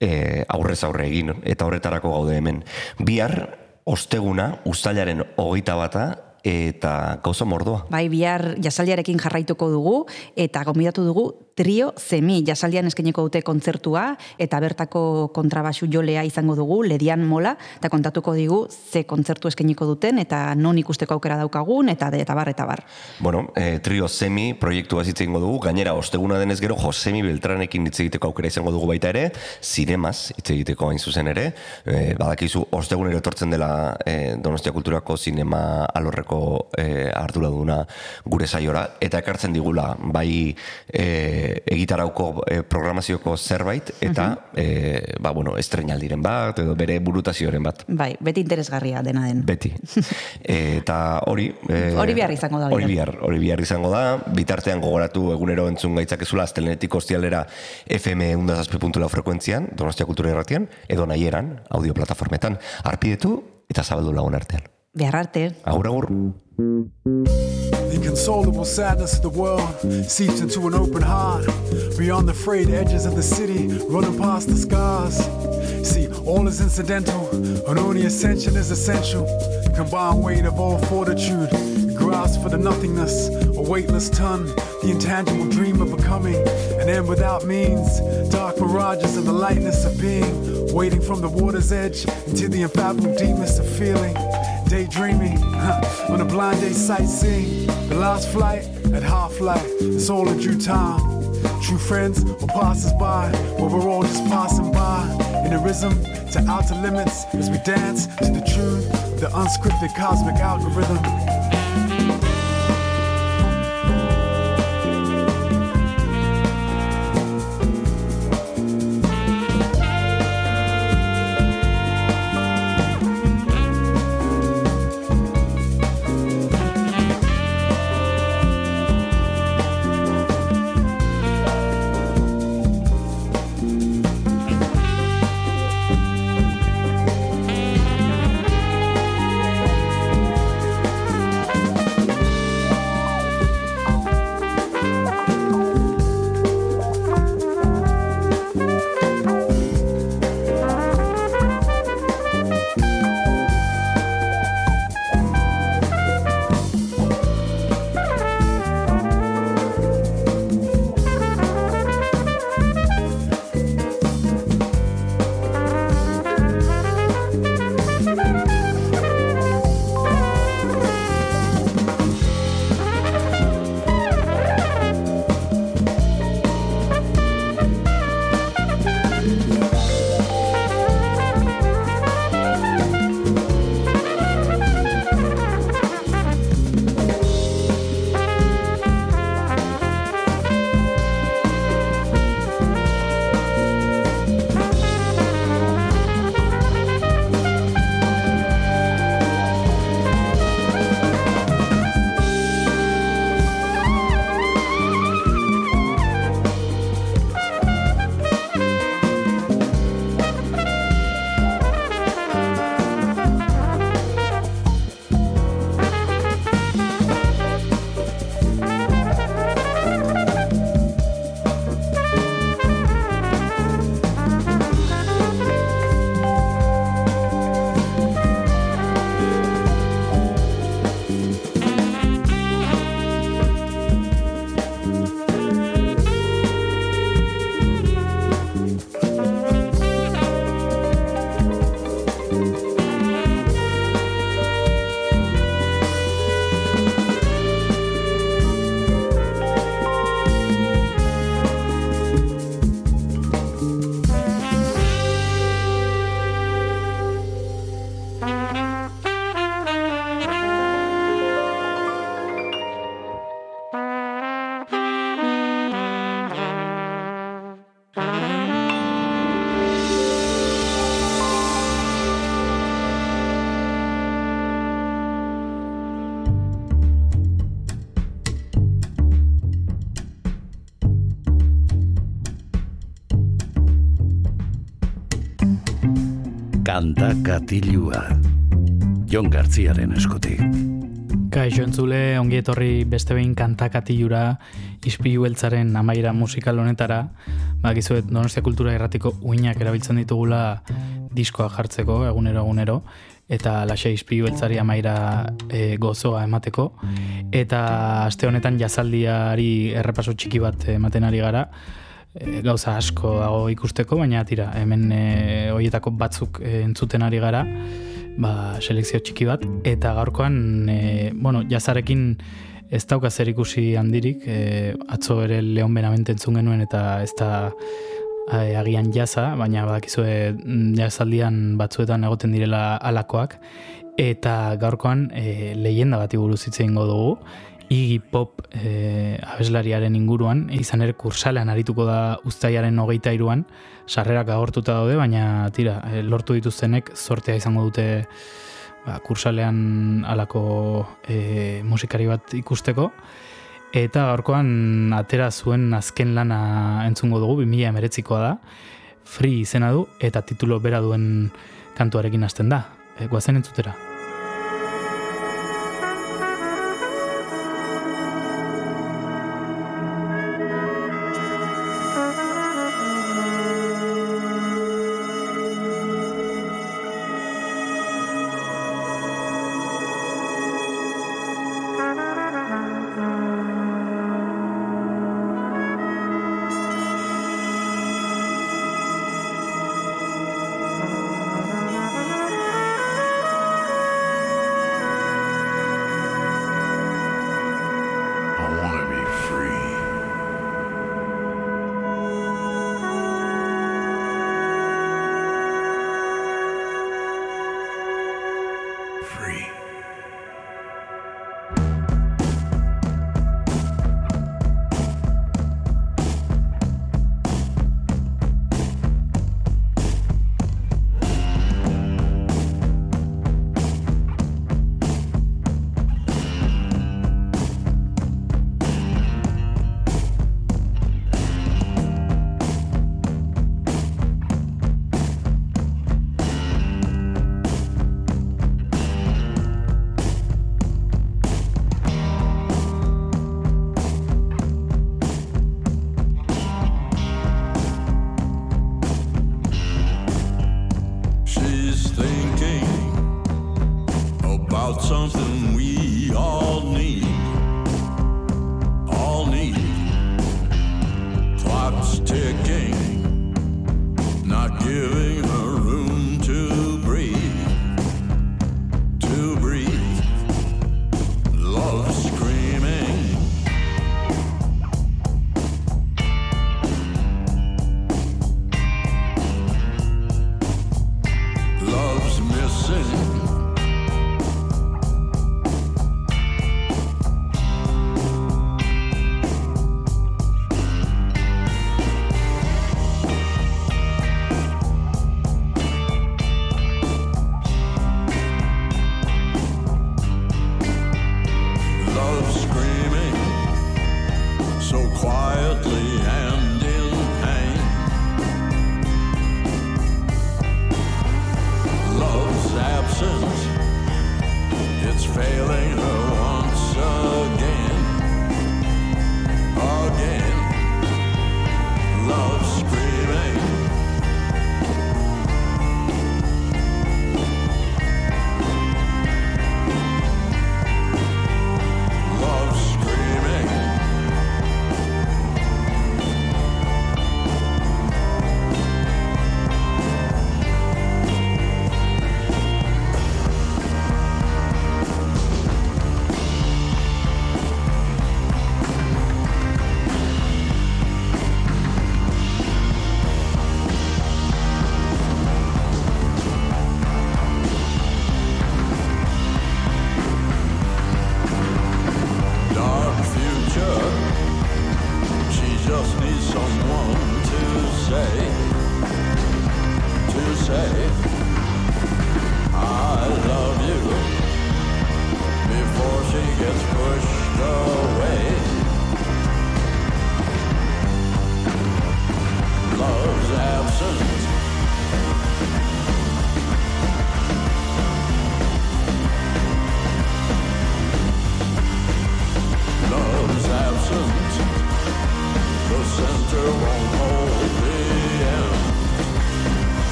eh, aurrez aurre egin, eta horretarako gaude hemen. Bihar, osteguna, ustailaren hogeita bata, eta gauza mordoa. Bai, bihar jasaldiarekin jarraituko dugu, eta gombidatu dugu trio zemi jasaldian eskeneko dute kontzertua, eta bertako kontrabaxu jolea izango dugu, ledian mola, eta kontatuko digu ze kontzertu eskeniko duten, eta non ikusteko aukera daukagun, eta eta bar, eta bar. Bueno, eh, trio semi proiektua hitz egingo dugu, gainera osteguna denez gero Josemi Beltranekin hitz egiteko aukera izango dugu baita ere, zinemaz hitz egiteko hain zuzen ere, eh, badakizu ostegunero etortzen dela eh, Donostia Kulturako zinema alorreko eh, arduraduna gure saiora, eta ekartzen digula bai egitarauko eh, programazioko zerbait, eta eh, ba, bueno, estrenaldiren bat, edo bere burutazioren bat. Bai, beti interesgarria dena den. Beti. (laughs) Eta hori... eh, Hori bihar izango da, Hori bihar. bihar, hori bihar izango da. Bitartean gogoratu egunero entzun gaitzakezula astelenetik ostialera FM undazazpi.lau frekuentzian, Donostia Kultura Irratian, edo nahieran, audio plataformetan. Arpidetu eta zabaldu lagun artean. Behar arte. Agur, agur. Inconsolable sadness of the world seeps into an open heart. Beyond the frayed edges of the city, running past the scars. See, all is incidental, and only ascension is essential. The combined weight of all fortitude, grasp for the nothingness, a weightless ton, the intangible dream of becoming, an end without means, dark mirages of the lightness of being, waiting from the water's edge into the unfathomable deepness of feeling daydreaming on a blind day sightseeing. The last flight at half life, it's all in due time. True friends or passers by, but we're all just passing by. In a rhythm to outer limits as we dance to the tune the unscripted cosmic algorithm. Kanta katilua. Jon Gartziaren eskutik. Kaixo entzule, ongi etorri beste behin kantakatilura ispilu beltzaren amaira musikal honetara. Bakizuet, Donostia Kultura Irratiko uinak erabiltzen ditugula diskoa jartzeko, egunero egunero, eta laxe ispilu beltzari amaira e, gozoa emateko. Eta aste honetan jazaldiari errepaso txiki bat ematen ari gara, e, gauza asko dago ikusteko, baina tira, hemen e, hoietako batzuk e, entzuten ari gara, ba, selekzio txiki bat, eta gaurkoan, e, bueno, jazarekin ez dauka zer ikusi handirik, e, atzo ere Leon Benamente entzun genuen eta ez da e, agian jaza, baina badakizue mm, jazaldian batzuetan egoten direla alakoak, eta gaurkoan e, leyenda bat buruz hitz dugu, Iggy Pop e, abeslariaren inguruan, izan ere kursalean arituko da ustaiaren hogeita iruan, sarrerak agortuta daude, baina tira, e, lortu dituztenek sortea izango dute ba, kursalean alako e, musikari bat ikusteko. Eta gaurkoan atera zuen azken lana entzungo dugu, 2000 emeretzikoa da, free izena du, eta titulo bera duen kantuarekin hasten da. E, guazen entzutera.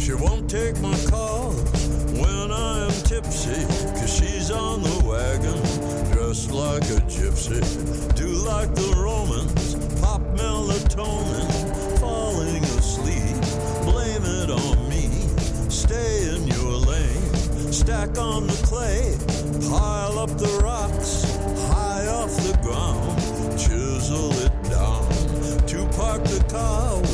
She won't take my call when I am tipsy, cause she's on the wagon, dressed like a gypsy. Do like the Romans, pop melatonin, falling asleep, blame it on me. Stay in your lane, stack on the clay, pile up the rocks, high off the ground, chisel it down. To park the car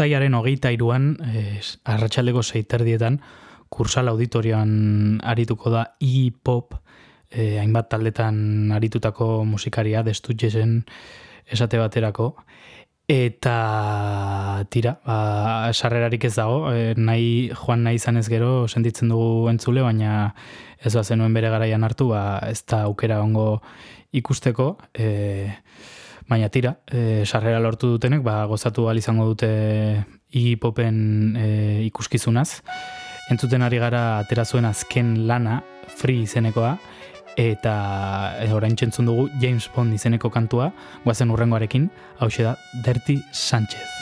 Uztaiaren hogeita iruan, ez, eh, arratxaldeko zeiterdietan, kursal auditorioan arituko da e-pop, e, hainbat taldetan aritutako musikaria destutxe zen esate baterako. Eta tira, ba, sarrerarik ez dago, e, nahi joan nahi izan ez gero sentitzen dugu entzule, baina ez bazen nuen bere garaian hartu, ba, ez da aukera ongo ikusteko. E, Baina tira, e, sarrera lortu dutenek, ba, gozatu al izango dute eh, igipopen e, eh, ikuskizunaz. Entzuten ari gara atera zuen azken lana, free izenekoa, eta e, orain txentzun dugu James Bond izeneko kantua, guazen urrengoarekin, hau da Dirty Sanchez.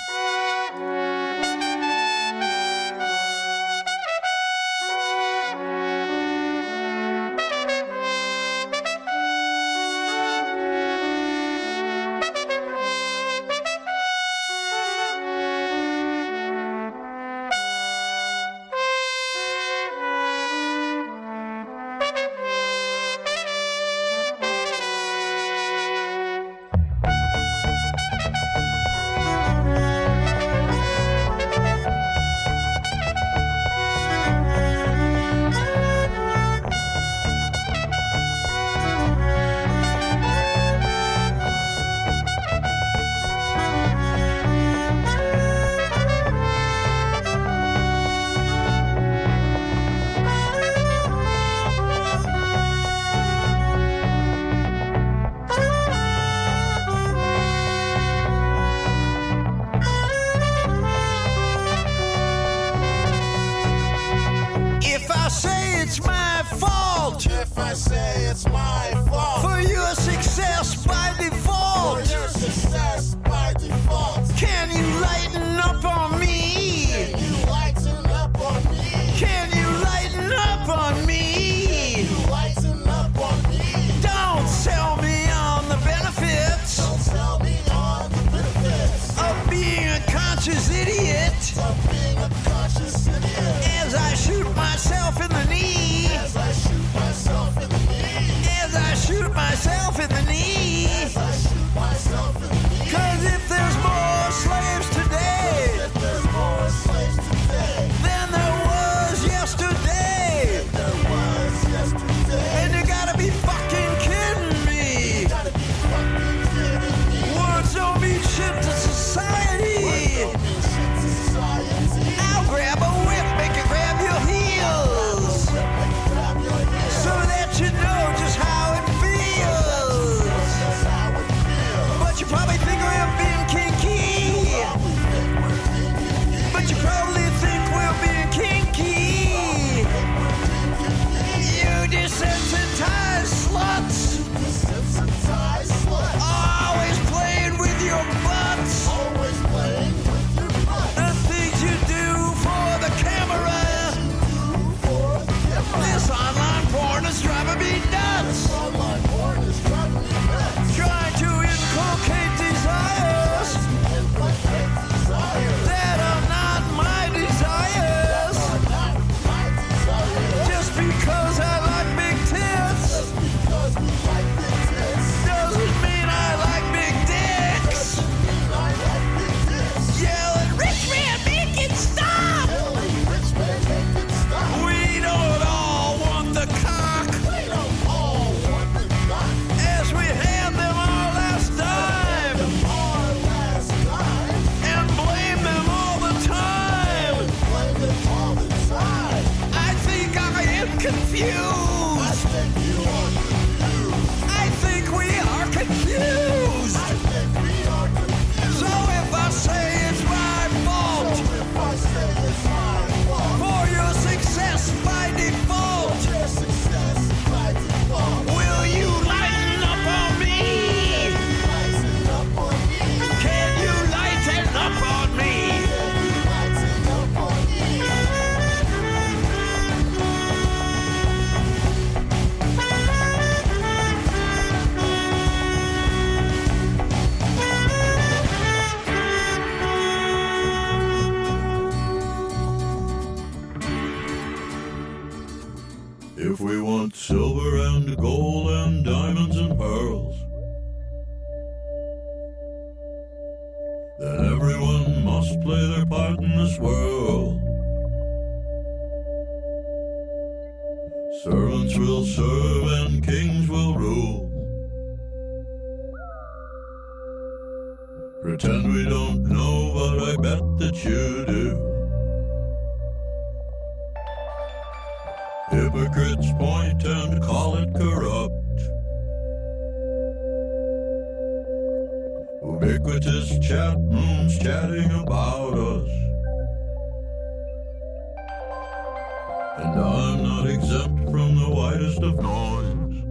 Hypocrites point and call it corrupt. Ubiquitous chat rooms chatting about us. And I'm not exempt from the widest of noise.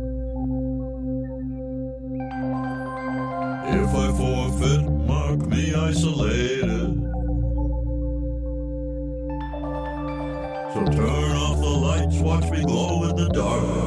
If I forfeit, mark me isolated. watch me glow in the dark.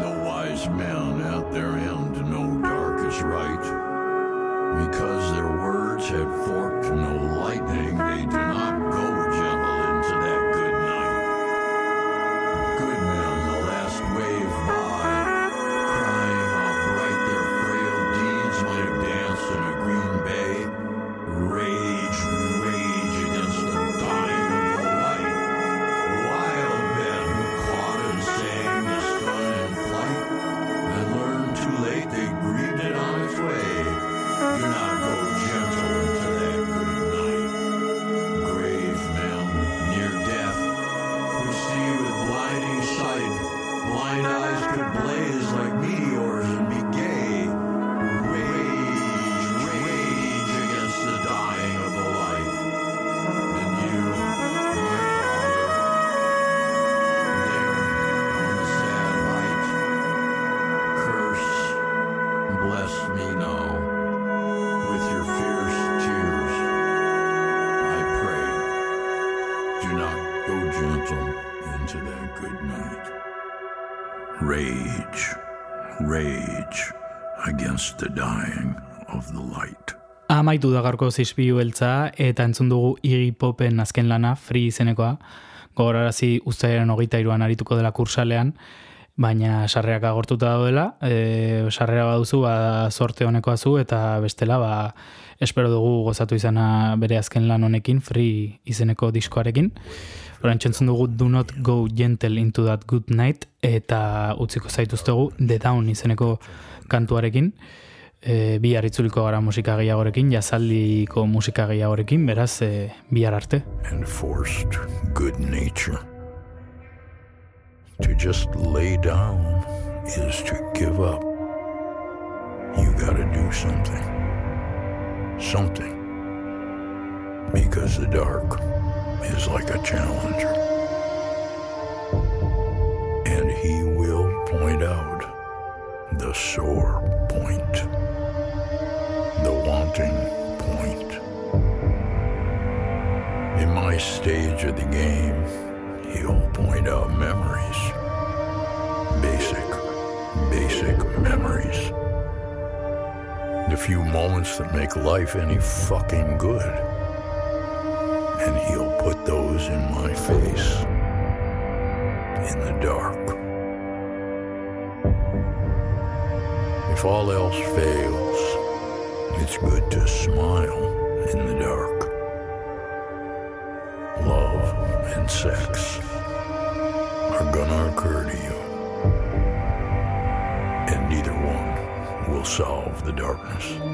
The wise men at their end know dark is right. Because their words have forked no lightning, they do not go gentle Amaitu da gaurko zizpiu beltza eta entzun dugu Iggy Popen azken lana, Free izenekoa. Gogorarazi uztailaren hogeita iruan arituko dela kursalean, baina sarrerak agortuta daudela, e, sarrera baduzu, ba, sorte honekoa zu, eta bestela, ba, espero dugu gozatu izana bere azken lan honekin, Free izeneko diskoarekin. Horan txentzun dugu Do Not Go Gentle Into That Good Night, eta utziko zaituztegu The Down izeneko kantuarekin. E, bi harritzuliko gara musika gehiagorekin, jazaldiko musika gehiagorekin, beraz, e, bihar arte. and forced good nature. To just lay down is to give up. You gotta do something. Something. Because the dark is like a challenger. And he will point out the sore point, the wanting point. In my stage of the game, he'll point out memories. Basic, basic memories. The few moments that make life any fucking good. And he'll put those in my face. In the dark. If all else fails, it's good to smile in the dark. Love and sex are gonna occur to you, and neither one will solve the darkness.